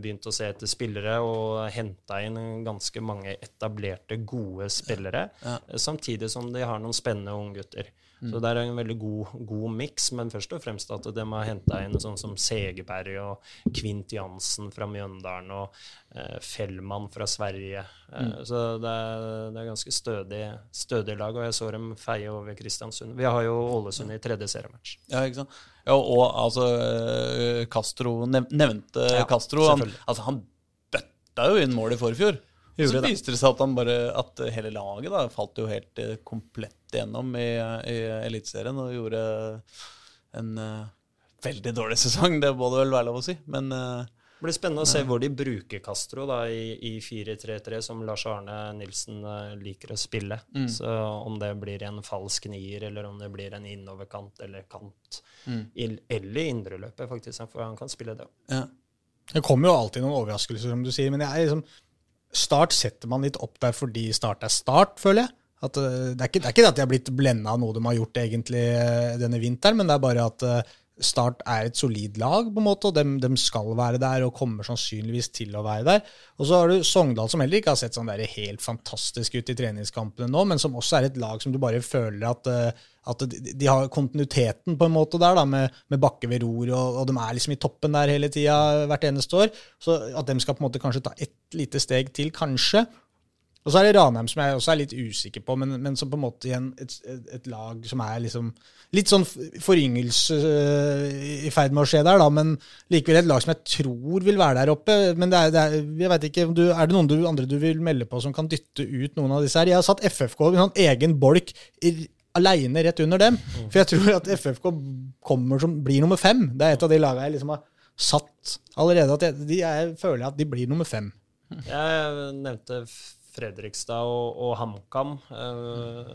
begynte å se etter spillere og henta inn ganske mange etablerte, gode spillere. Ja. samtidig som de har noen spennende unggutter. Så det er en veldig god, god miks, men først og fremst at de har henta inn sånn som Segeberg og Kvint Jansen fra Mjøndalen og eh, Fellmann fra Sverige. Eh, Så det er, det er ganske stødig, stødig lag, og jeg så dem feie over Kristiansund. Vi har jo Ålesund i tredje seriematch. Ja, ikke sant? Ja, og altså eh, Castro nevnte Ja, Castro. Han, altså, han bøtta jo inn mål i forfjor. Så viste det seg at, han bare, at hele laget da, falt jo helt eh, komplett gjennom i, i Eliteserien og gjorde en uh, veldig dårlig sesong. Det må det vel være lov å si. Men uh, Det blir spennende å se hvor de bruker Castro da, i, i 4-3-3, som Lars Arne Nilsen eh, liker å spille. Så om det blir en falsk nier, eller om det blir en innoverkant eller kant. Il- Eller indreløpet, faktisk. For han kan spille det òg. ja. Det kommer jo alltid noen overraskelser, som du sier. Men jeg er liksom, Start setter man litt opp der fordi Start er Start, føler jeg. At, eh, det, er ikke, det er ikke at de har blitt blenda av noe de har gjort egentlig eh, denne vinteren, men det er bare at eh, Start er et solid lag, på en måte, og de, skal være der og kommer sannsynligvis til å være der. Og så har du Sogndal, som heller ikke har sett sånn helt fantastisk ut i treningskampene nå, men som også er et lag som du bare føler at, eh, at de, de har kontinuiteten på en måte der, da, med, med Bakke ved ror, og, og de er liksom i toppen der hele tida hvert eneste år. Så at de skal på en måte kanskje ta ett lite steg til, kanskje. Og så er det Ranheim, som jeg også er litt usikker på, men, men som på en måte igjen et, et, et lag som er liksom litt sånn foryngelse øh, i ferd med å skje der, da, men likevel et lag som jeg tror vil være der oppe. Men det er, det er, jeg vet ikke, du, er det noen du, andre du vil melde på som kan dytte ut noen av disse her? Jeg har satt FFK i en sånn egen bolk aleine rett under dem. For jeg tror at FFK kommer som, blir nummer fem. Det er et av de lagene jeg liksom har satt allerede. at jeg, de, jeg føler at de blir nummer fem. Jeg nevnte Fredrikstad og, og HamKam. Eh,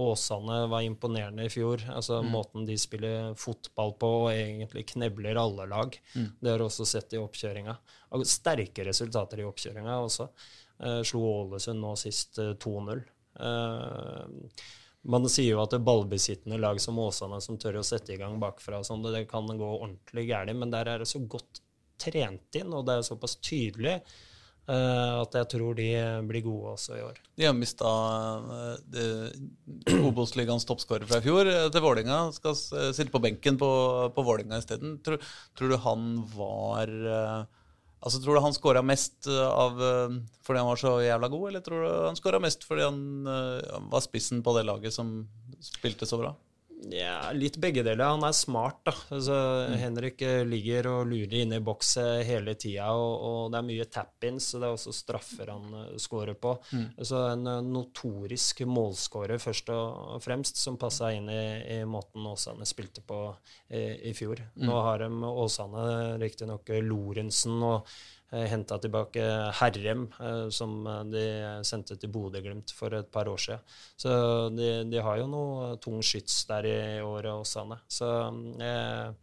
Åsane var imponerende i fjor. Altså Måten de spiller fotball på og egentlig knebler alle lag. Det har du også sett i oppkjøringa. Og sterke resultater i oppkjøringa også. Uh, slo Ålesund nå sist uh, 2-0. Eh, man sier jo at det er ballbesittende lag som Åsane som tør å sette i gang bakfra, sånn, det kan gå ordentlig galt, men der er det så godt trent inn, og det er såpass tydelig uh, at jeg tror de blir gode også i år. De har mista Obos-ligaens toppskårer fra i fjor eh, til Vålinga. Skal eh, sitte på benken på, på Vålinga isteden. Tror, tror du han var eh, Altså, Tror du han scora mest eh, av eh, fordi han var så jævla god, eller tror du han scora mest fordi han eh, var spissen på det laget som spilte så bra? Ja, litt begge deler. Han er smart, da. Altså, Henrik eh, ligger og lurer inne i bokset hele tida, og, og det er mye tap-ins, og det er også straffer han uh, scorer på. Så en notorisk målscorer først og fremst, som passa inn i, i måten Åsane spilte på i, i fjor. Nå har de Åsane riktignok Lorentzen og henta tilbake Herrem, eh, som eh, de sendte til Bodø-Glimt for et par år siden. Så de, de har jo noe tung skyts der i året, Åsane. Så jeg,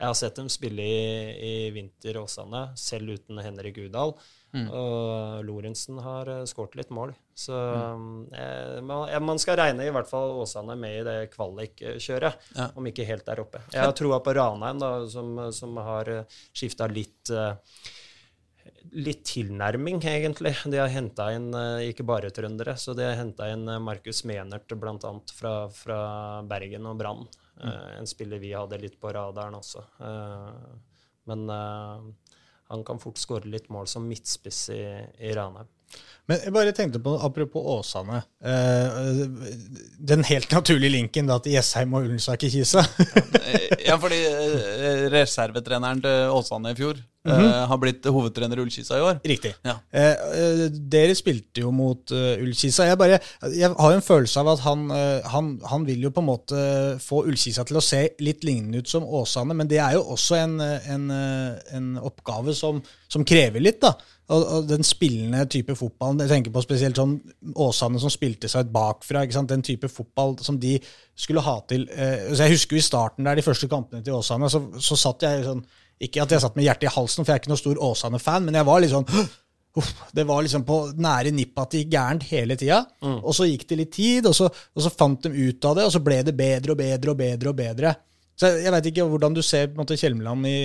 jeg har sett dem spille i, i vinter, Åsane, selv uten Henrik Udal. Og Lorentzen har skåret litt mål. Så eh, man, man skal regne i hvert fall Åsane med i det kvalikkjøret, Ja. om ikke helt der oppe. Jeg har troa på Ranheim, da, som, som har skifta litt eh, litt tilnærming, egentlig. De har henta inn eh, ikke bare trøndere, så de har henta inn eh, Markus Menert bl.a. Fra, fra Bergen og Brann. Eh, en spiller vi hadde litt på radaren også. Men han kan fort skåre litt mål som midtspiss i, i Ranheim. Men jeg bare tenkte på, apropos Åsane eh, Den helt naturlige linken da til Jessheim og Ullensaker Kisa. Ja, fordi eh, reservetreneren til Åsane i fjor eh, har blitt hovedtrener i Ullkisa i år. Riktig. Ja. Eh, eh, dere spilte jo mot uh, Ullkisa. Jeg, bare, jeg har en følelse av at han, han, han vil jo på en måte få Ullkisa til å se litt lignende ut som Åsane, men det er jo også en, en, en oppgave som, som krever litt, da. Og, og den spillende type fotballen, jeg tenker på spesielt sånn Åsane som spilte seg ut bakfra, ikke sant? den type fotball som de skulle ha til. Eh, så jeg husker jo i starten der, de første kampene til Åsane, så, så satt jeg sånn Ikke at jeg satt med hjertet i halsen, for jeg er ikke noen stor Åsane-fan, men jeg var litt sånn Uff, det var liksom på nære nippet at det gikk gærent hele tida. Og så gikk det litt tid, og så, og så fant de ut av det, og så ble det bedre og bedre og bedre. og bedre. Så jeg veit ikke hvordan du ser på en måte Kjelmeland i,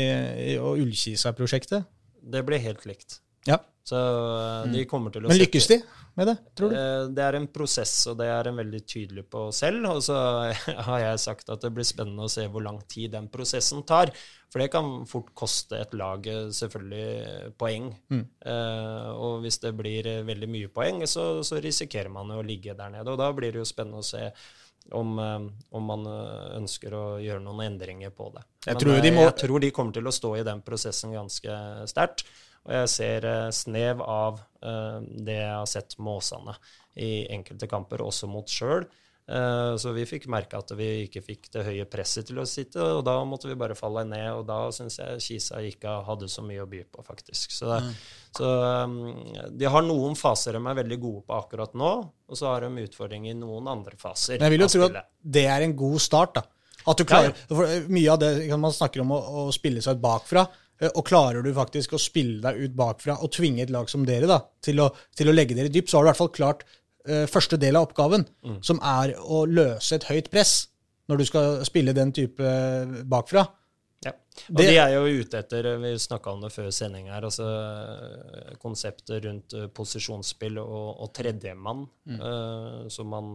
i, og Ullkisa-prosjektet. Det blir helt likt. Ja. Så eh, de kommer til å Men lykkes de med det, tror du? Eh, Det er en prosess, og det er en veldig tydelig på selv. Og så har jeg sagt at det blir spennende å se hvor lang tid den prosessen tar. For det kan fort koste et lag eh, selvfølgelig poeng. Eh, og hvis det blir veldig mye poeng, så, så risikerer man å ligge der nede. Og da blir det jo spennende å se om, om man ønsker å gjøre noen endringer på det. Jeg Men tror de må- jeg tror de kommer til å stå i den prosessen ganske sterkt. Og jeg ser eh, snev av eh, det jeg har sett med Åsane i enkelte kamper, også mot sjøl. Eh, så vi fikk merke at vi ikke fikk det høye presset til å sitte, og da måtte vi bare falle ned. Og da syns jeg Kisa ikke hadde så mye å by på, faktisk. Så, så um, de har noen faser de er veldig gode på akkurat nå, og så har de utfordringer i noen andre faser. Men jeg vil jo tro at det er en god start. da. At du klarer, for eh, Mye av det man snakker om å, å spille seg ut bakfra. Eh, Og klarer du faktisk å spille deg ut bakfra og tvinge et lag som dere da, til å, til å legge dere dypt, så har du i hvert fall klart uh, første del av oppgaven, som er å løse et høyt press når du skal spille den type eh, bakfra. Ja. Og Det- de er jo ute etter, vi snakka om det før sending her, altså eh, konseptet rundt eh, posisjonsspill og, og tredjemann, eh, som man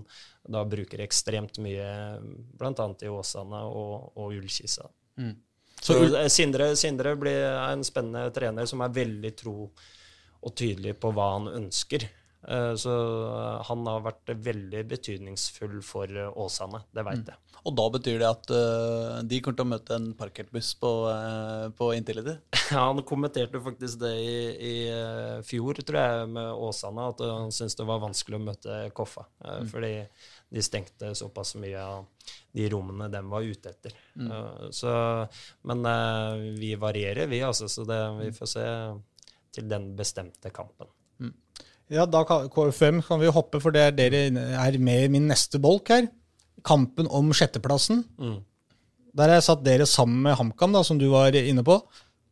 da bruker ekstremt mye, bl.a. i Åsane og, og Ullkisa. Så eh, Sindre, Sindre blir en spennende trener som er veldig tro og tydelig på hva han ønsker. Eh, Så eh, han har vært veldig betydningsfull for Åsane, det veit jeg. Og da betyr det at de kommer til å møte en parkertbuss på, uh, på Intility? Ja, han kommenterte faktisk det i, i fjor, tror jeg, med Åsane, at han syntes det var vanskelig å møte Koffa. Mm. Fordi de stengte såpass mye av de rommene de var ute etter. Eh, så, men eh, vi varierer, vi, altså. Så det, vi får se til den bestemte kampen. Ja, da KFM kan vi hoppe, for det er dere er med i min neste bolk her. Kampen om sjetteplassen. Der har jeg satt dere sammen med HamKam, da, som du var inne på.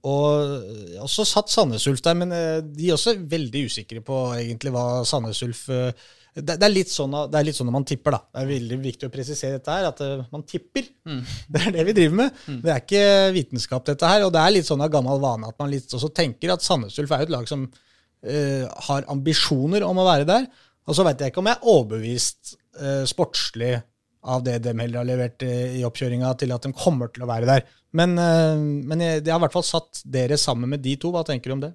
Og jeg også satt Sandnes Ulf der, men eh, de er også veldig usikre på egentlig hva Sandnes Ulf eh, det, det, er litt sånn, det er litt sånn når man tipper, da. Det er veldig viktig å presisere dette her, at eh, man tipper. Det er det vi driver med. Det er ikke vitenskap, dette her. Og det er litt sånn av gammel vane at man litt også tenker at Sandnes Ulf er et lag som uh, har ambisjoner om å være der. Og så veit jeg ikke om jeg er overbevist uh, sportslig av det de heller har levert i oppkjøringa, til at de kommer til å være der. Men, men jeg, jeg har i hvert fall satt dere sammen med de to. Hva tenker du om det?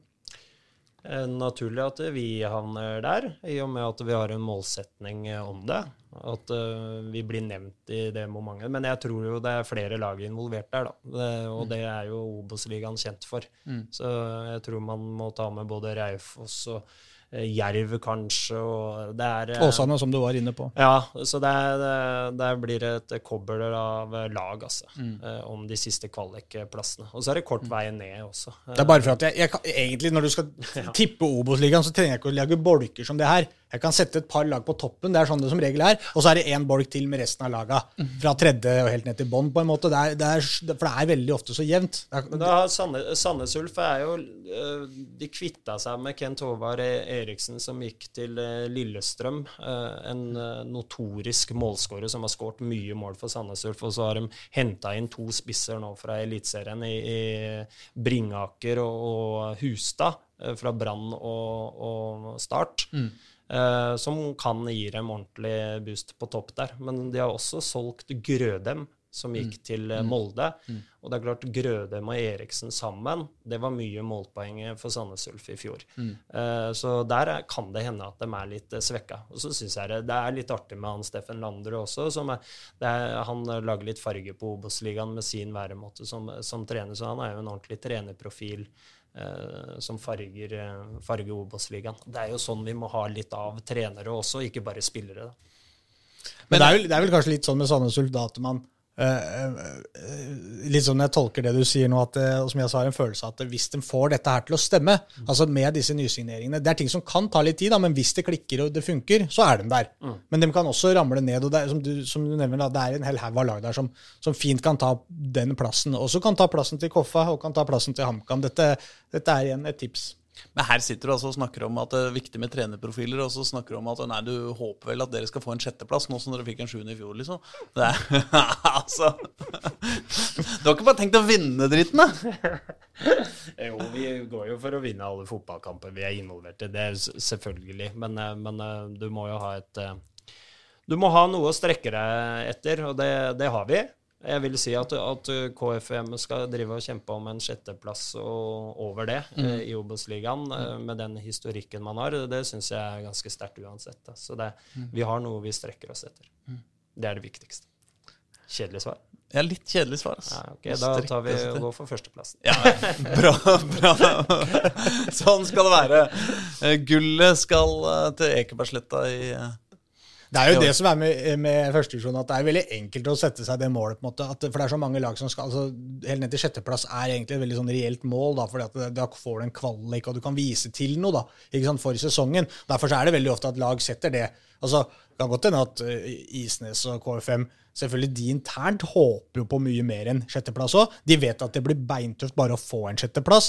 Eh, naturlig at vi havner der, i og med at vi har en målsetning eh, om det. At eh, vi blir nevnt i det momentet. Men jeg tror jo det er flere lag involvert der, da. Og det er jo Obos-ligaen kjent for. Så jeg tror man må ta med både Raufoss og Jerv, kanskje, og det er eh, Åsane, som du var inne på. Ja, så det, det, det blir et kobbel av lag, altså, Mm. om de siste kvalikplassene. Og så er det kort vei ned også. Det er bare for at jeg, jeg kan, egentlig Når du skal tippe Obos-ligaen, så trenger jeg ikke å lage bolker som det her. Jeg kan sette et par lag på toppen, det er sånn det som regel er, og så er det én bolk til med resten av laga. Fra tredje og helt ned til bånn, på en måte. Det er, det er, for det er veldig ofte så jevnt. Er, Men da Sandnes Ulf er jo øh, De kvitta seg med Kent Håvard Eriksen, som gikk til øh, Lillestrøm. øh, en notorisk målskårer som har skåret mye mål for Sandnes Ulf. Og så har de henta inn to spisser nå fra Eliteserien i, i Bringaker og, og Hustad, fra Brann og, og Start. Eh, som kan gi dem ordentlig boost på topp der. Men de har også solgt Grødem, som gikk til Molde. Molde. Og det er klart, Grødem og Eriksen sammen, det var mye målpoeng for Sandnes Ulf i fjor. Eh, så der er, kan det hende at de er litt uh, svekka. Og så syns jeg det, det er litt artig med han Steffen Landre også. Som er, det er, han eh, lager litt farge på Obos-ligaen med sin væremåte som, som trener, så han er jo en ordentlig trenerprofil. Eh, som farger, eh, farger Obos-ligaen. Det er jo sånn vi må ha litt av trenere også, ikke bare spillere. Da. Men det er, vel, det er vel kanskje litt sånn med Sandnes Ulf da at man Litt sånn jeg tolker det du sier nå, at, eh, og som jeg sa, har en følelse av at hvis de får dette her til å stemme, altså med disse nysigneringene Det er ting som kan ta litt tid, da, men hvis det klikker og det funker, så er de der. Men de kan også ramle ned. og er, som, du, som du nevner, da, det er en hel haug av lag der som, som fint kan ta den plassen. Også kan ta plassen til Koffa og kan ta plassen til HamKam. Dette, dette er igjen et tips. Men her sitter du altså og snakker om at det er viktig med trenerprofiler, og så snakker du om at nei, du håper vel at dere skal få en sjetteplass, nå som dere fikk en sjuende i fjor, liksom. Det er, altså Du har ikke bare tenkt å vinne dritten, da? Jo, vi går jo for å vinne alle fotballkamper vi er involvert i. Det er selvfølgelig. Men, eh, men eh, du må jo ha et eh, Du må ha noe å strekke deg etter, og det, det har vi. Jeg vil si at, at KFM skal drive og kjempe om en sjetteplass og over det eh, i Obos-ligaen, eh, med den historikken man har. Det syns jeg er ganske sterkt uansett. Da. Så det, vi har noe vi strekker oss etter. Det er det viktigste. Kjedelig svar? Ja, litt kjedelig svar, altså. Ja, ok, Da tar vi og går for førsteplassen. Ja, bra, bra. Sånn skal det være. Eh, Gullet skal til Ekebergsletta i Det er jo det som er med, med førstedivisjon, at det er veldig enkelt å sette seg det målet. på en måte, at, For det er så mange lag som skal altså Helt ned til sjetteplass er egentlig et veldig sånn reelt mål. da, fordi Da får du en kvalik, og du kan vise til noe da, ikke sant, for sesongen. Derfor så er det veldig ofte at lag setter det. altså Det kan godt hende at eh, Isnes og KFM Selvfølgelig de internt håper jo på mye mer enn sjetteplass òg. De vet at det blir beintøft bare å få en sjetteplass.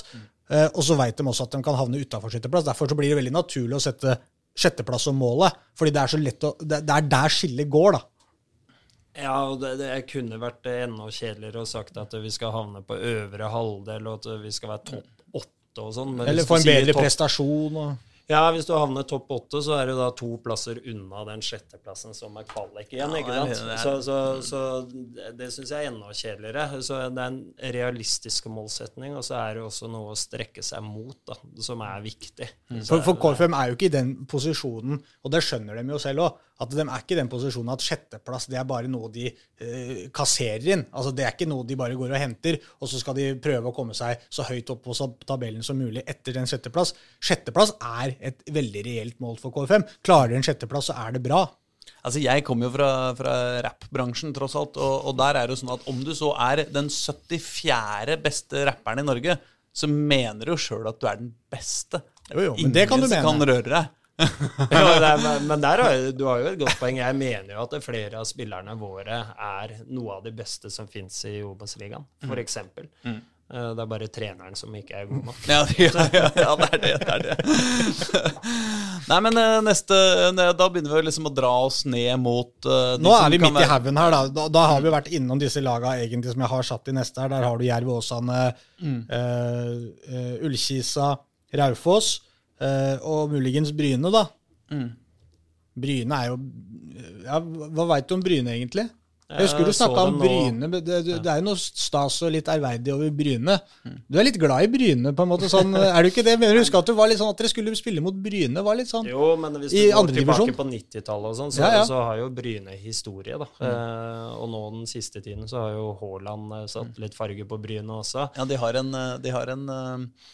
Eh, og så vet de også at de kan havne utafor sjetteplass. Derfor så blir det veldig naturlig å sette sjetteplass som målet. Fordi det er så lett å, det, det er der skillet går, da. Ja, og det, det kunne vært enda kjedeligere å sagt at vi skal havne på øvre halvdel, og at vi skal være topp åtte og sånn. Eller få en bedre prestasjon. Og... Ja, hvis du havner topp åtte, så er det da to plasser unna den sjetteplassen som er kvalik igjen, Ja, ikke sant? Så, så, så det, syns jeg er enda kjedeligere. Så det er en realistisk målsetning, og så er det også noe å strekke seg mot, da, som er viktig. Så For, for KFM er jo ikke i den posisjonen, og det skjønner de jo selv òg, at de er ikke i den posisjonen at sjetteplass det er bare noe de eh, kasserer inn. Altså Det er ikke noe de bare går og henter, og så skal de prøve å komme seg så høyt opp på tabellen som mulig etter den sjetteplass. Sjetteplass er et veldig reelt mål for KFM. Klarer de en sjetteplass, så er det bra. Altså, Jeg kommer jo fra, fra rappbransjen, tross alt, og, og der er det jo sånn at om du så er den 74. beste rapperen i Norge, så mener du jo sjøl at du er den beste. Jo, jo, men det kan du Ingen mene. kan røre deg. Det er, men- men der har, du har jo et godt poeng. Jeg mener jo at flere av spillerne våre er noe av de beste som fins i Obos-ligaen, for eksempel. Eh, Det er bare treneren som ikke er god nok. Ja, ja, ja, ja det er det. det, er det. Nei, men eh, neste Da begynner vi liksom å dra oss ned mot uh, Nå er vi midt midt i være- haugen her, da. da. Da har vi vært innom disse laga egentlig som jeg har satt i neste her. Der har du Jerv Åsane, mm. Uh, uh, Ullkisa, Raufoss eh, og muligens Bryne, da. Bryne er jo ja, Hva veit du om Bryne, egentlig? Jeg husker du snakka om Bryne. Det, det, det er jo noe stas og litt ærverdig over Bryne. Du er litt glad i Bryne, på en måte. sånn, Er du ikke det? Men jeg husker at du var litt sånn at dere skulle spille mot Bryne. var litt sånn. Jo, men hvis du går tilbake divisjon? på 90-tallet og sånn, så, Ja, ja. så har jo Bryne historie, da. Eh, og nå den siste tiden så har jo Haaland eh, satt litt farge på Bryne også. Ja, de har en, eh, de har en eh,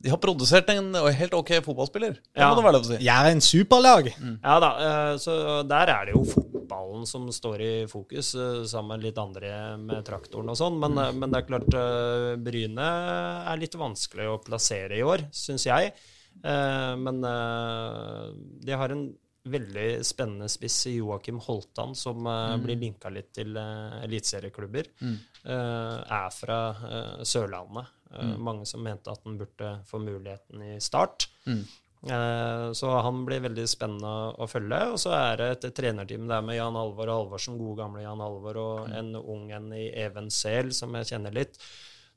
De har produsert en helt ok fotballspiller. Det Ja. må det være lov å si. Jeg er en superlag. Ja da, eh, så der er det jo fotballen som står i fokus, eh, sammen med litt andre med traktoren og sånn. Men, mm. men det er klart, eh, Bryne er litt vanskelig å plassere i år, syns jeg. Eh, Men de har en veldig spennende spiss i Joakim Holtan, som mm. blir linka litt til eh, eliteserieklubber. Mm. Er fra Sørlandet. Eh, Mange som mente at han burde få muligheten i start. Mm. Så han blir veldig spennende å følge. Og så er det et trenerteam der med Jan Alvor og Halvorsen, gode gamle Jan Alvor, og en ung en i Even Sehl, som jeg kjenner litt.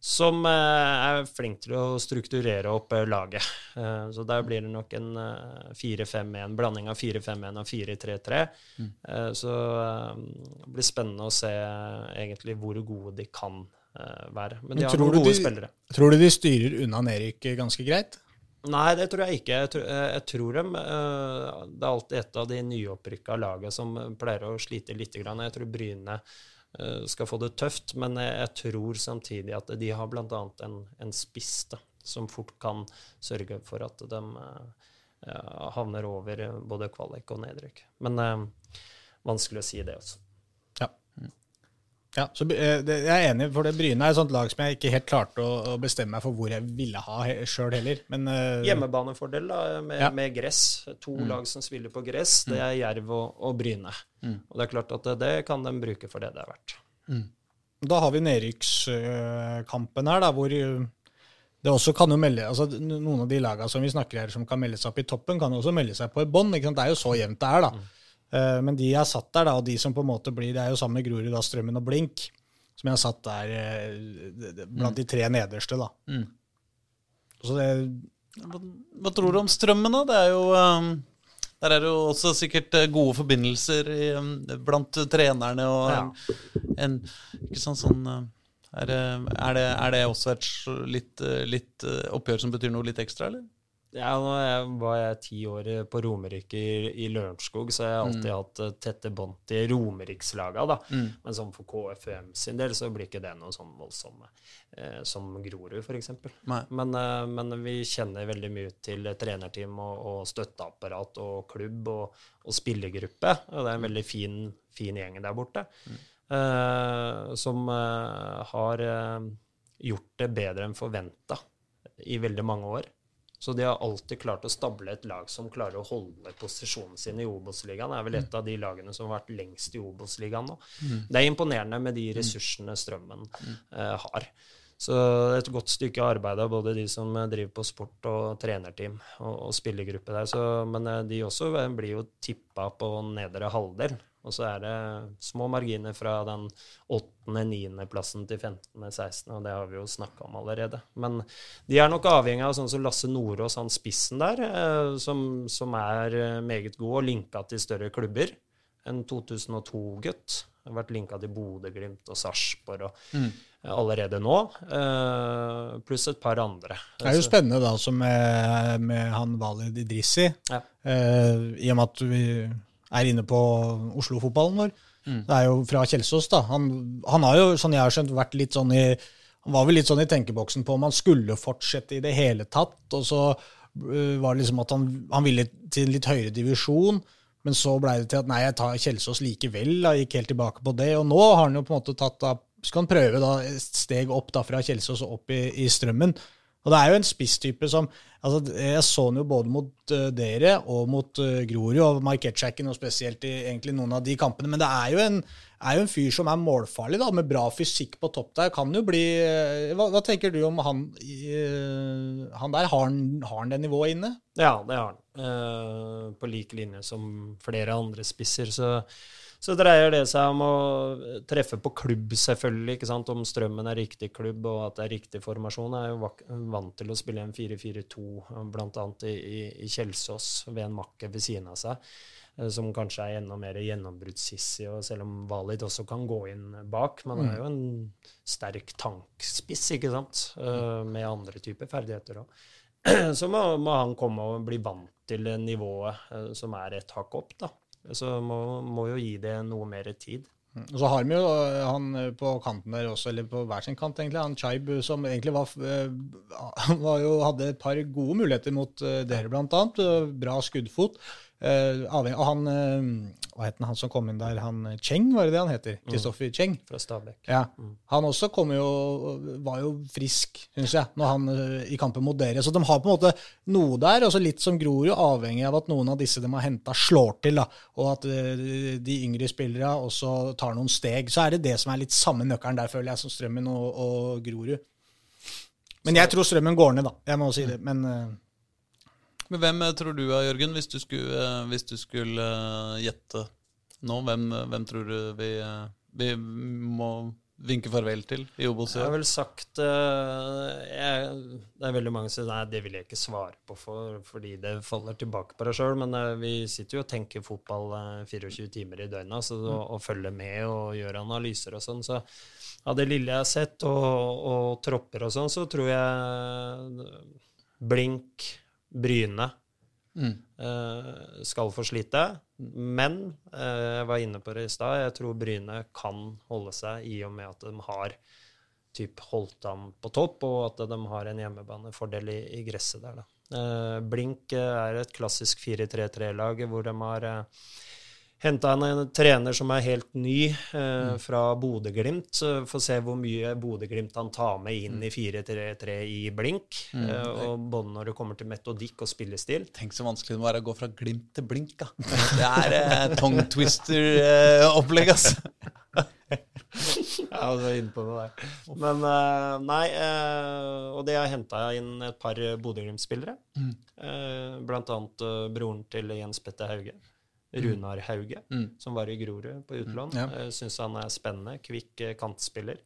Som eh, er flink til å strukturere opp eh, laget. Eh, Så der blir det nok en eh, 4-5-1, blanding av 4-5-1 og 4-3-3. Mm. Så eh, det blir spennende å se eh, egentlig hvor gode de kan eh, være. Men de Men har noen gode de- spillere. Tror du de styrer unna Erik ganske greit? Nei, det tror jeg ikke. Jeg tror, eh, jeg tror dem, eh, Det er alltid et av de nyopprykka laga som eh, pleier å slite litt. grann. Jeg tror Bryne eh, skal få det tøft, men jeg, tror samtidig at de har bl.a. En, en spiss da, som fort kan sørge for at de eh, eh, havner over eh, både kvalik og nedrykk. Men eh, vanskelig å si det også. Ja, så eh, Jeg er enig, for det Bryne er et sånt lag som jeg ikke helt klarte å, å bestemme meg for hvor jeg ville ha he, sjøl heller. Men eh, Hjemmebanefordel da, med, Ja. med gress. To lag som spiller på gress, det er Jerv og, og Bryne. Og det er klart at det, det kan de bruke for det det er verdt. da har vi nedrykkskampen her, da, hvor det også kan jo melde altså Noen av de lagene som vi snakker her som kan melde seg opp i toppen, kan jo også melde seg på i bånn. Det er jo så jevnt det er, da. Eh, Men de jeg har satt der, da, og de som på en måte blir Det er jo sammen med Grorud, Strømmen og Blink, som jeg har satt der eh, blant de tre nederste, da. Mm. Så det Hva, hva tror du om strømmen, da? Det er jo um, Der er det jo også sikkert eh, gode forbindelser i, um, blant trenerne og Ja. en, en sånn uh, er det, er, det, er det også et litt, litt oppgjør som betyr noe litt ekstra, eller? Ja, nå var jeg ti år på Romerike i, i Lørenskog, så jeg har alltid hatt eh, tette bånd til Romerikslaga. da. Men sånn for KFUM sin del så blir ikke det noe sånn voldsomme eh, som Grorud, f.eks. Men, eh, men vi kjenner veldig mye til trenerteam og, og støtteapparat og klubb og, og spillergruppe. Og det er en veldig fin, fin gjeng der borte. eh, som eh, har eh, gjort det bedre enn forventa i veldig mange år. Så de har alltid klart å stable et lag som klarer å holde posisjonen sin i Obos-ligaen. Det er vel et av de lagene som har vært lengst i Obos-ligaen nå. Det er imponerende med de ressursene Strømmen eh, har. Så et godt stykke arbeid av både de som driver på sport og trenerteam og, og spillergruppe der. Så, men eh, de også eh, blir jo tippa på nedre halvdel. Og så er det små marginer fra den 8.-9. plassen til 15.-16., og det har vi jo snakka om allerede. Men de er nok avhengig av sånn som Lasse Nordås, han spissen der, eh, som, som er eh, meget god og linka til større klubber. En 2002-gutt. Har vært linka til Bodø-Glimt og Sarpsborg og eh, allerede nå. pluss et par andre. Det er jo spennende da, som med, med han Walid Idrissi, Ja. i og med at vi er inne på Oslo-fotballen vår. Det er jo fra Kjelsås, da. Han, han har jo, sånn jeg har skjønt, vært litt sånn i Han var vel litt sånn i tenkeboksen på om han skulle fortsette i det hele tatt. Og så eh, var det liksom at han, han ville til en litt høyere divisjon. Men så blei det til at nei, jeg tar Kjelsås likevel. Da, gikk helt tilbake på det. Og nå har han jo på en måte tatt da, skal han prøve da et steg opp da fra Kjelsås og opp i, i Strømmen. Og det er jo en spisstype som altså Jeg så den jo både mot uh, dere og mot uh, Grorud og Mike Etchacken, og spesielt i egentlig noen av de kampene. Men det er jo en, er jo en fyr som er målfarlig, da, med bra fysikk på topp der. Kan jo bli uh, Hva, hva tenker du om han, han der? Har han, har han det nivået inne? Ja, det har han. På lik linje som flere andre spisser. Så, så dreier det seg om å treffe på klubb, selvfølgelig. ikke sant? Om Strømmen er riktig klubb og at det er riktig formasjon. Jeg er jo vant til å spille en 4-4-2, bl.a. I, i, Kjelsås, ved en makker ved siden av seg. eh, som kanskje er enda mer gjennombruddssissig, og selv om Valid også kan gå inn bak. Men han er jo en sterk tankspiss, ikke sant, eh, med andre typer ferdigheter òg. Så må, må han komme og bli vant til nivået eh, som er et hakk opp, da. Så må, må jo gi det noe mer tid. Og så har vi jo øh, han øh, på kanten der også, eller på hver sin kant, egentlig, han Chaib, som egentlig var, var jo, hadde et par gode muligheter mot dere, annet. Bra skuddfot. Eh, avhengig, og han, uh, hva het han, som kom inn der, han øh, Cheng, var det det han heter? Kristoffer Cheng. Fra Stabæk. Ja. Han også kom jo, var jo frisk, syns jeg, når han uh, i kampen mot dere. Så de har på en måte noe der, og så litt som Grorud, avhengig av at noen av disse de har henta, slår til. da, Og at uh, de yngre spillerne også tar noen steg. Så er det det som er litt samme nøkkelen der, føler jeg, som Strømmen og, og Grorud. Men jeg tror Strømmen går ned, da. Jeg må si det. Men øh, Men hvem eh, tror du er, Jørgen, hvis du skulle, eh, hvis du skulle eh, gjette nå? Hvem, hvem tror du vi, eh, vi må vinke farvel til i Obos Jeg har vel sagt eh, jeg, Det er veldig mange som sier nei, det vil jeg ikke svare på for, fordi det faller tilbake på deg sjøl, men eh, vi sitter jo og tenker fotball eh, 24 timer i døgnet så, og, og følger med og gjør analyser og sånn. Så av det lille jeg har sett, og, og tropper og sånn, så tror jeg Blink, Bryne Mm. eh, skal få slite. Men eh, jeg var inne på det i stad, jeg tror Bryne kan holde seg i og med at de har typ holdt ham på topp, og at de har en hjemmebanefordel i, i gresset der. Da. Eh, Blink er et klassisk 4-3-3-lag hvor de har henta en, en trener som er helt ny, eh, fra Bodø-Glimt. Så Får se hvor mye Bodø-Glimt han tar med inn i 4-3-3 i Blink. Eh, og både når det kommer til metodikk og spillestil. Tenk så vanskelig det må være å gå fra glimt til blink, da. Det er eh, tongue twister-opplegg, ass. Ja, du er inne på det der. Men uh, nei, uh, og det har henta inn et par Bodø-Glimt-spillere. Eh, blant annet eh, broren til Jens Petter Hauge. Runar Hauge, Mm. som var i Grorud på utlån. Ja. Mm. Syns han er spennende. Kvikk eh, kantspiller.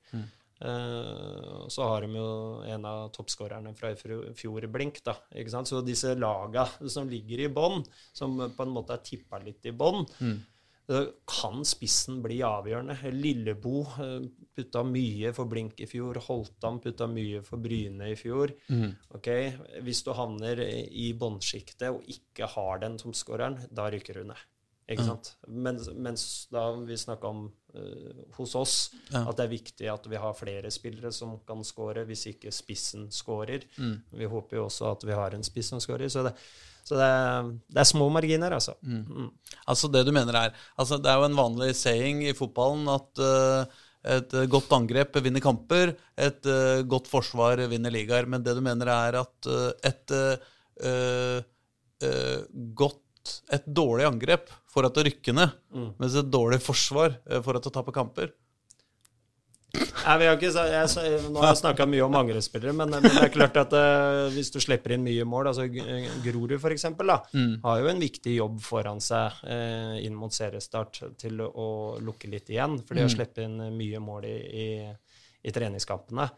Uh, så har de jo en av toppskårerne fra i fjor, Blink. da, ikke sant? Så disse laga som ligger i bånn, som på en måte er tippa litt i bånn, så kan spissen bli avgjørende. Lillebo eh, putta mye for Blink i fjor. Holtan putta mye for Bryne i fjor. Ok, Hvis du havner i bånnsjiktet og ikke har den toppskåreren, da rykker du ned. Ikke sant? Mens, mens da vi snakka om uh, hos oss Ja. at det er viktig at vi har flere spillere som kan score, hvis ikke spissen skårer. Vi håper jo også at vi har en spiss som skårer. Så det, så det, er, det er små marginer, altså. Mm. Altså det du mener er altså Det er jo en vanlig saying i fotballen at uh, et godt angrep vinner kamper, et uh, godt forsvar vinner ligaer. Men det du mener er at et godt godt Et dårlig angrep for at det å rykke ned, mens et dårlig forsvar for at det taper å kamper. Nei, vi har ikke, jeg, nå har jeg snakka mye om angrepsspillere, men, men det er klart at uh, hvis du slipper inn mye mål altså Grorud f.eks. Mm. har jo en viktig jobb foran seg uh, inn mot seriestart til å lukke litt igjen. For de Mm. har sluppet inn mye mål i, i, i treningskampene.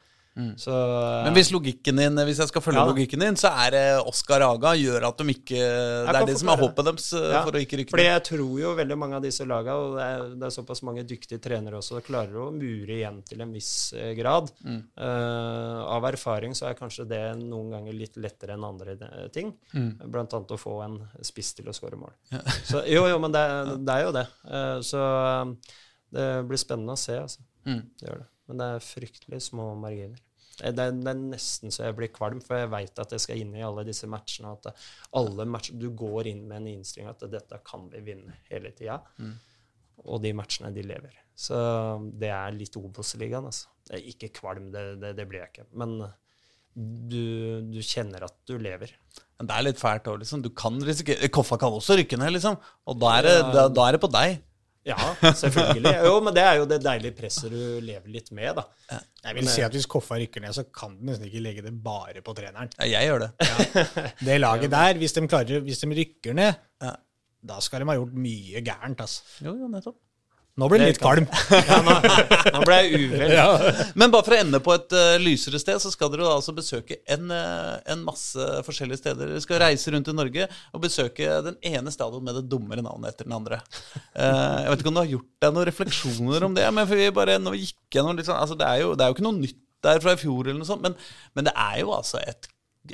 Så Mm. Men hvis logikken din, hvis jeg skal følge Ja. logikken din, så er det Oscar Aga gjør at de ikke Det er det som er håpet deres eh, Ja, for å ikke rykke Fordi ned. jeg tror jo veldig mange av disse laga, og det er, det er såpass mange dyktige trenere også, klarer å mure igjen til en viss eh, grad. Mm. Uh, av erfaring så er kanskje det noen ganger litt lettere enn andre ting. Mm. Blant annet å få en spiss til å skåre mål. Så, jo, jo, men det, det er jo det. Uh, så det blir spennende å se, altså. Mm. Det gjør det. Men det er fryktelig små marginer. Eh, Det det er nesten så jeg blir kvalm, for jeg veit at jeg skal inn i alle disse matchene. At alle matcher, Du går inn med en innstilling at dette kan vi vinne hele tida. Og de matchene, de lever. Så det er litt Obos-ligaen, altså. Ikke kvalm, det, det, det blir jeg ikke. Men du, du kjenner at du lever. Men det er litt fælt òg, liksom. Du kan risikere Koffa kan også rykke ned, liksom. Og da er det, da, da er det på deg. Ja, selvfølgelig. Jo, men det er jo det deilige presset du lever litt med, da. jeg vil si at hvis Koffa rykker ned, så kan du nesten ikke legge det bare på treneren. Ja, jeg gjør det. Det laget der, hvis de, klarer, hvis de rykker ned, Ja. da skal de ha gjort mye gærent. Altså. Jo, jo, nettopp. Nå ble den litt kalm. Ja, nå, nå ble jeg uvel. Men bare for å ende på et uh, lysere sted, så skal dere altså besøke en, uh, en masse forskjellige steder. Dere skal reise rundt i Norge og besøke den ene stadion med det dummere navnet etter den andre. Uh, jeg vet ikke om du har gjort deg noen refleksjoner om det, men for vi bare nå gikk gjennom sånn altså det, er jo, det er jo ikke noe nytt der fra i fjor, eller noe sånt, men, men det er jo altså et,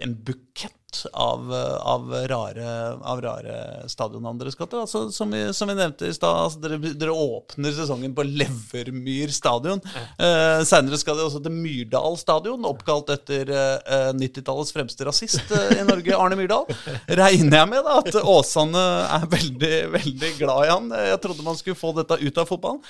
en bukett av, av, rare, av rare stadionnavn dere skal til. Altså, som, vi, som vi nevnte i stad, altså, dere, dere åpner sesongen på Levermyr stadion. Eh, Seinere skal dere også til Myrdal stadion, oppkalt etter eh, 90-tallets fremste rasist eh, i Norge, Arne Myrdal. Regner jeg med da at Åsane er veldig, veldig glad i han. Jeg trodde man skulle få dette ut av fotballen.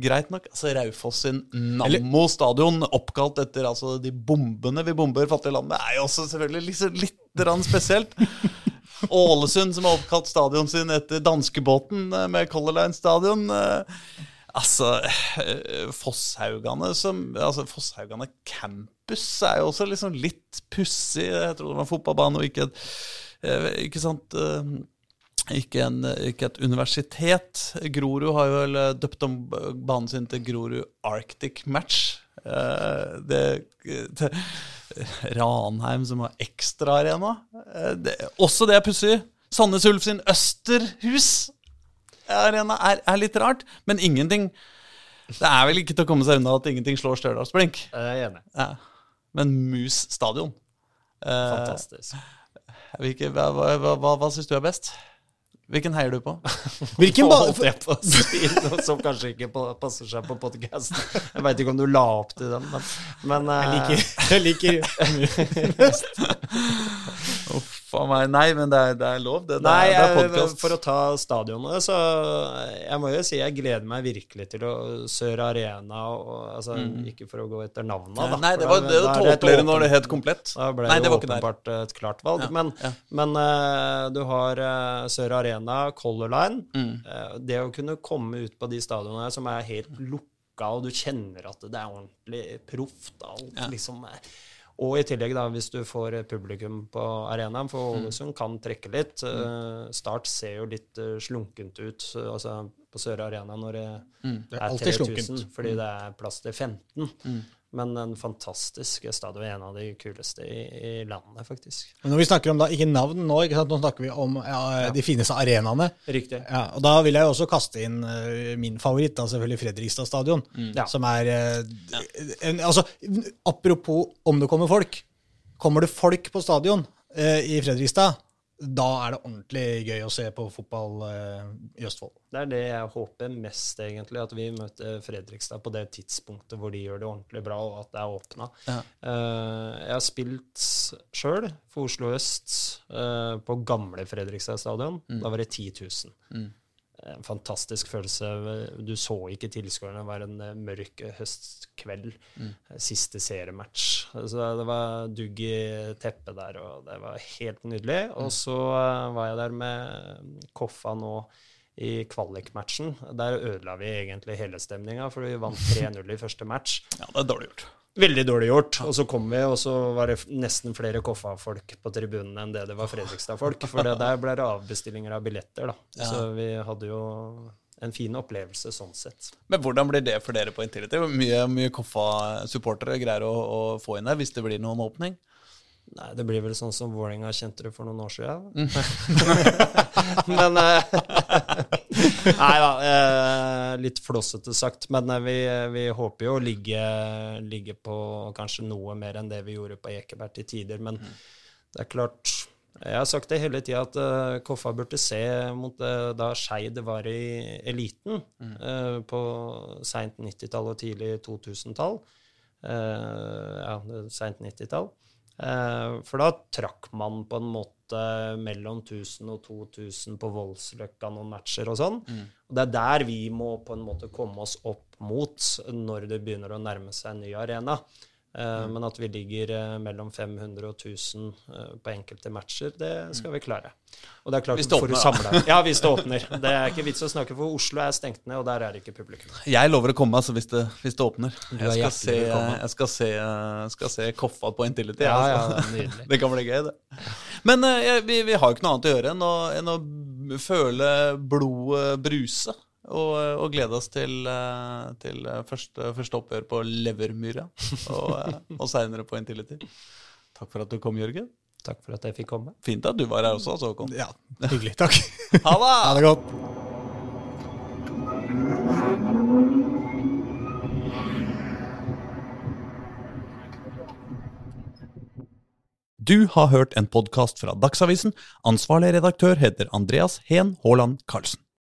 Greit nok. altså Raufoss sin Nammo stadion, oppkalt etter altså, de bombene vi bomber fattige land det er jo også selvfølgelig litt, litt spesielt. Ålesund, som har oppkalt stadion sin etter danskebåten eh, med Color Line stadion. eh, Altså, eh, Fosshaugane som Altså, Fosshaugane campus er jo også liksom litt pussig. Jeg tror det var en fotballbane og ikke et Ikke sant ikke, en, ikke et universitet. Grorud har jo vel eh, døpt om banen sin til Grorud Arctic Match. Eh, det, det Ranheim som har ekstraarena. Eh, også det er pussig. Sandnes Ulf sin Østerhus-arena er, er litt rart, men ingenting Det er vel ikke til å komme seg unna at ingenting slår Stjørdalsblink. Ja. Men Mus stadion eh, Fantastisk. hva, hva, hva, hva syns du er best? Hvilken heier du på? Hvilken ba holdt jeg på å si noe som kanskje ikke passer seg på podkast? Jeg veit ikke om du la opp til den, men, men eh, Jeg liker, jeg liker Uff a meg. Nei, men det er, det er lov. Det, det, Nei, er, det er podkast. for å ta stadionet, så jeg må jo si jeg gleder meg virkelig til å Sør Arena og, altså, Ikke for å gå etter navnet, da. Mm. Nei, det var det er tåpeligere når det het komplett. Da ble Nei, det åpenbart et klart valg. Ja, Men, ja. men uh, du har uh, Sør Arena, Color Line. Mm. Uh, det å kunne komme ut på de stadionene som er helt lukka, og du kjenner at det er ordentlig proft. Alt Ja. liksom er og i tillegg, da, hvis du får publikum på arenaen, Mm. for Ålesund kan trekke litt. Mm. Start ser jo litt eh, slunkent ut eh, altså på Sør Arena når det Mm. Det er er 3000, slunkent. fordi det er plass til 15. Mm. Men en fantastisk stadion, en av de kuleste i, i landet, faktisk. Men når vi snakker om da, ikke navn nå, ikke sant? nå snakker vi om ja, de fineste arenaene. Riktig. Ja, og Da vil jeg jo også kaste inn uh, min favoritt, da selvfølgelig Fredrikstad stadion. Ja. Som er eh, en, altså, Apropos om det kommer folk. Kommer det folk på stadion uh, i Fredrikstad, da er det ordentlig gøy å se på fotball eh, i Østfold. Det er det jeg håper mest, egentlig. At vi møter Fredrikstad på det tidspunktet hvor de gjør det ordentlig bra, og at det er åpna. Ja. Eh, jeg har spilt sjøl for Oslo øst eh, på gamle Fredrikstad stadion. Da var det 10 000. Mm. En fantastisk følelse. Du så ikke tilskuerne. Det var en eh, mørk høstkveld. Mm. Eh, Siste seriematch. Så det var dugg i teppet der, og det var helt nydelig. Mm. Og så eh, var jeg der med Koffa nå i kvalikmatchen. Der ødela vi egentlig hele stemninga, for vi vant 3-0 i første match. Ja, det er dårlig gjort. Veldig dårlig gjort. Og så kom vi, og så var det nesten flere Koffa-folk på tribunen enn det det var Fredrikstad-folk. For det der ble det avbestillinger av billetter, da. Ja. Så vi hadde jo en fin opplevelse sånn sett. Men hvordan blir det for dere på Intility? Hvor Mye, mye Koffa-supportere greier å, å få inn her hvis det blir noen åpning? Nei, det blir vel sånn som Vålerenga kjente det for noen år siden. Men eh, Nei da, eh, litt flossete sagt. Men eh, vi, vi håper jo å ligge, ligge på kanskje noe mer enn det vi gjorde på Ekeberg til tider. Men Mm. det er klart Jeg har sagt det hele tida at uh, Koffa burde se mot uh, da Skeid var i eliten Mm. uh, på seint 90-tall og tidlig 2000-tall. Uh, ja, seint 90-tall. Eh, for da trakk man på en måte mellom 1000 og 2000 på Voldsløkka noen matcher og sånn. Og det er der vi må på en måte komme oss opp mot når det begynner å nærme seg en ny arena. Eh, Men at vi ligger eh, mellom 500 og 1000 eh, på enkelte matcher, det skal vi klare. Og det er klart Hvis det åpner, Ja, hvis det åpner. Det er ikke vits å snakke, for Oslo er stengt ned, og der er det ikke publikum. Jeg lover å komme altså, hvis, det, hvis det åpner. er Jeg skal, se, jeg skal, se, skal se Koffa på Intility. Ja, altså. ja, nydelig. Det kan bli gøy, det. Men jeg- vi, vi har jo ikke noe annet å gjøre enn å, enn å føle blodet bruse. Og, og glede oss til, eh, til eh, første, første oppgjør på Levermyra. Og, eh, og seinere på Intility. Takk for at du kom, Jørgen. Takk for at jeg fikk komme. Fint at du var her også, altså, Håkon. Ja, hyggelig. Takk. Ha det! Ha det godt. Du har hørt en podkast fra Dagsavisen. Ansvarlig redaktør heter Andreas Heen Haaland Karlsen.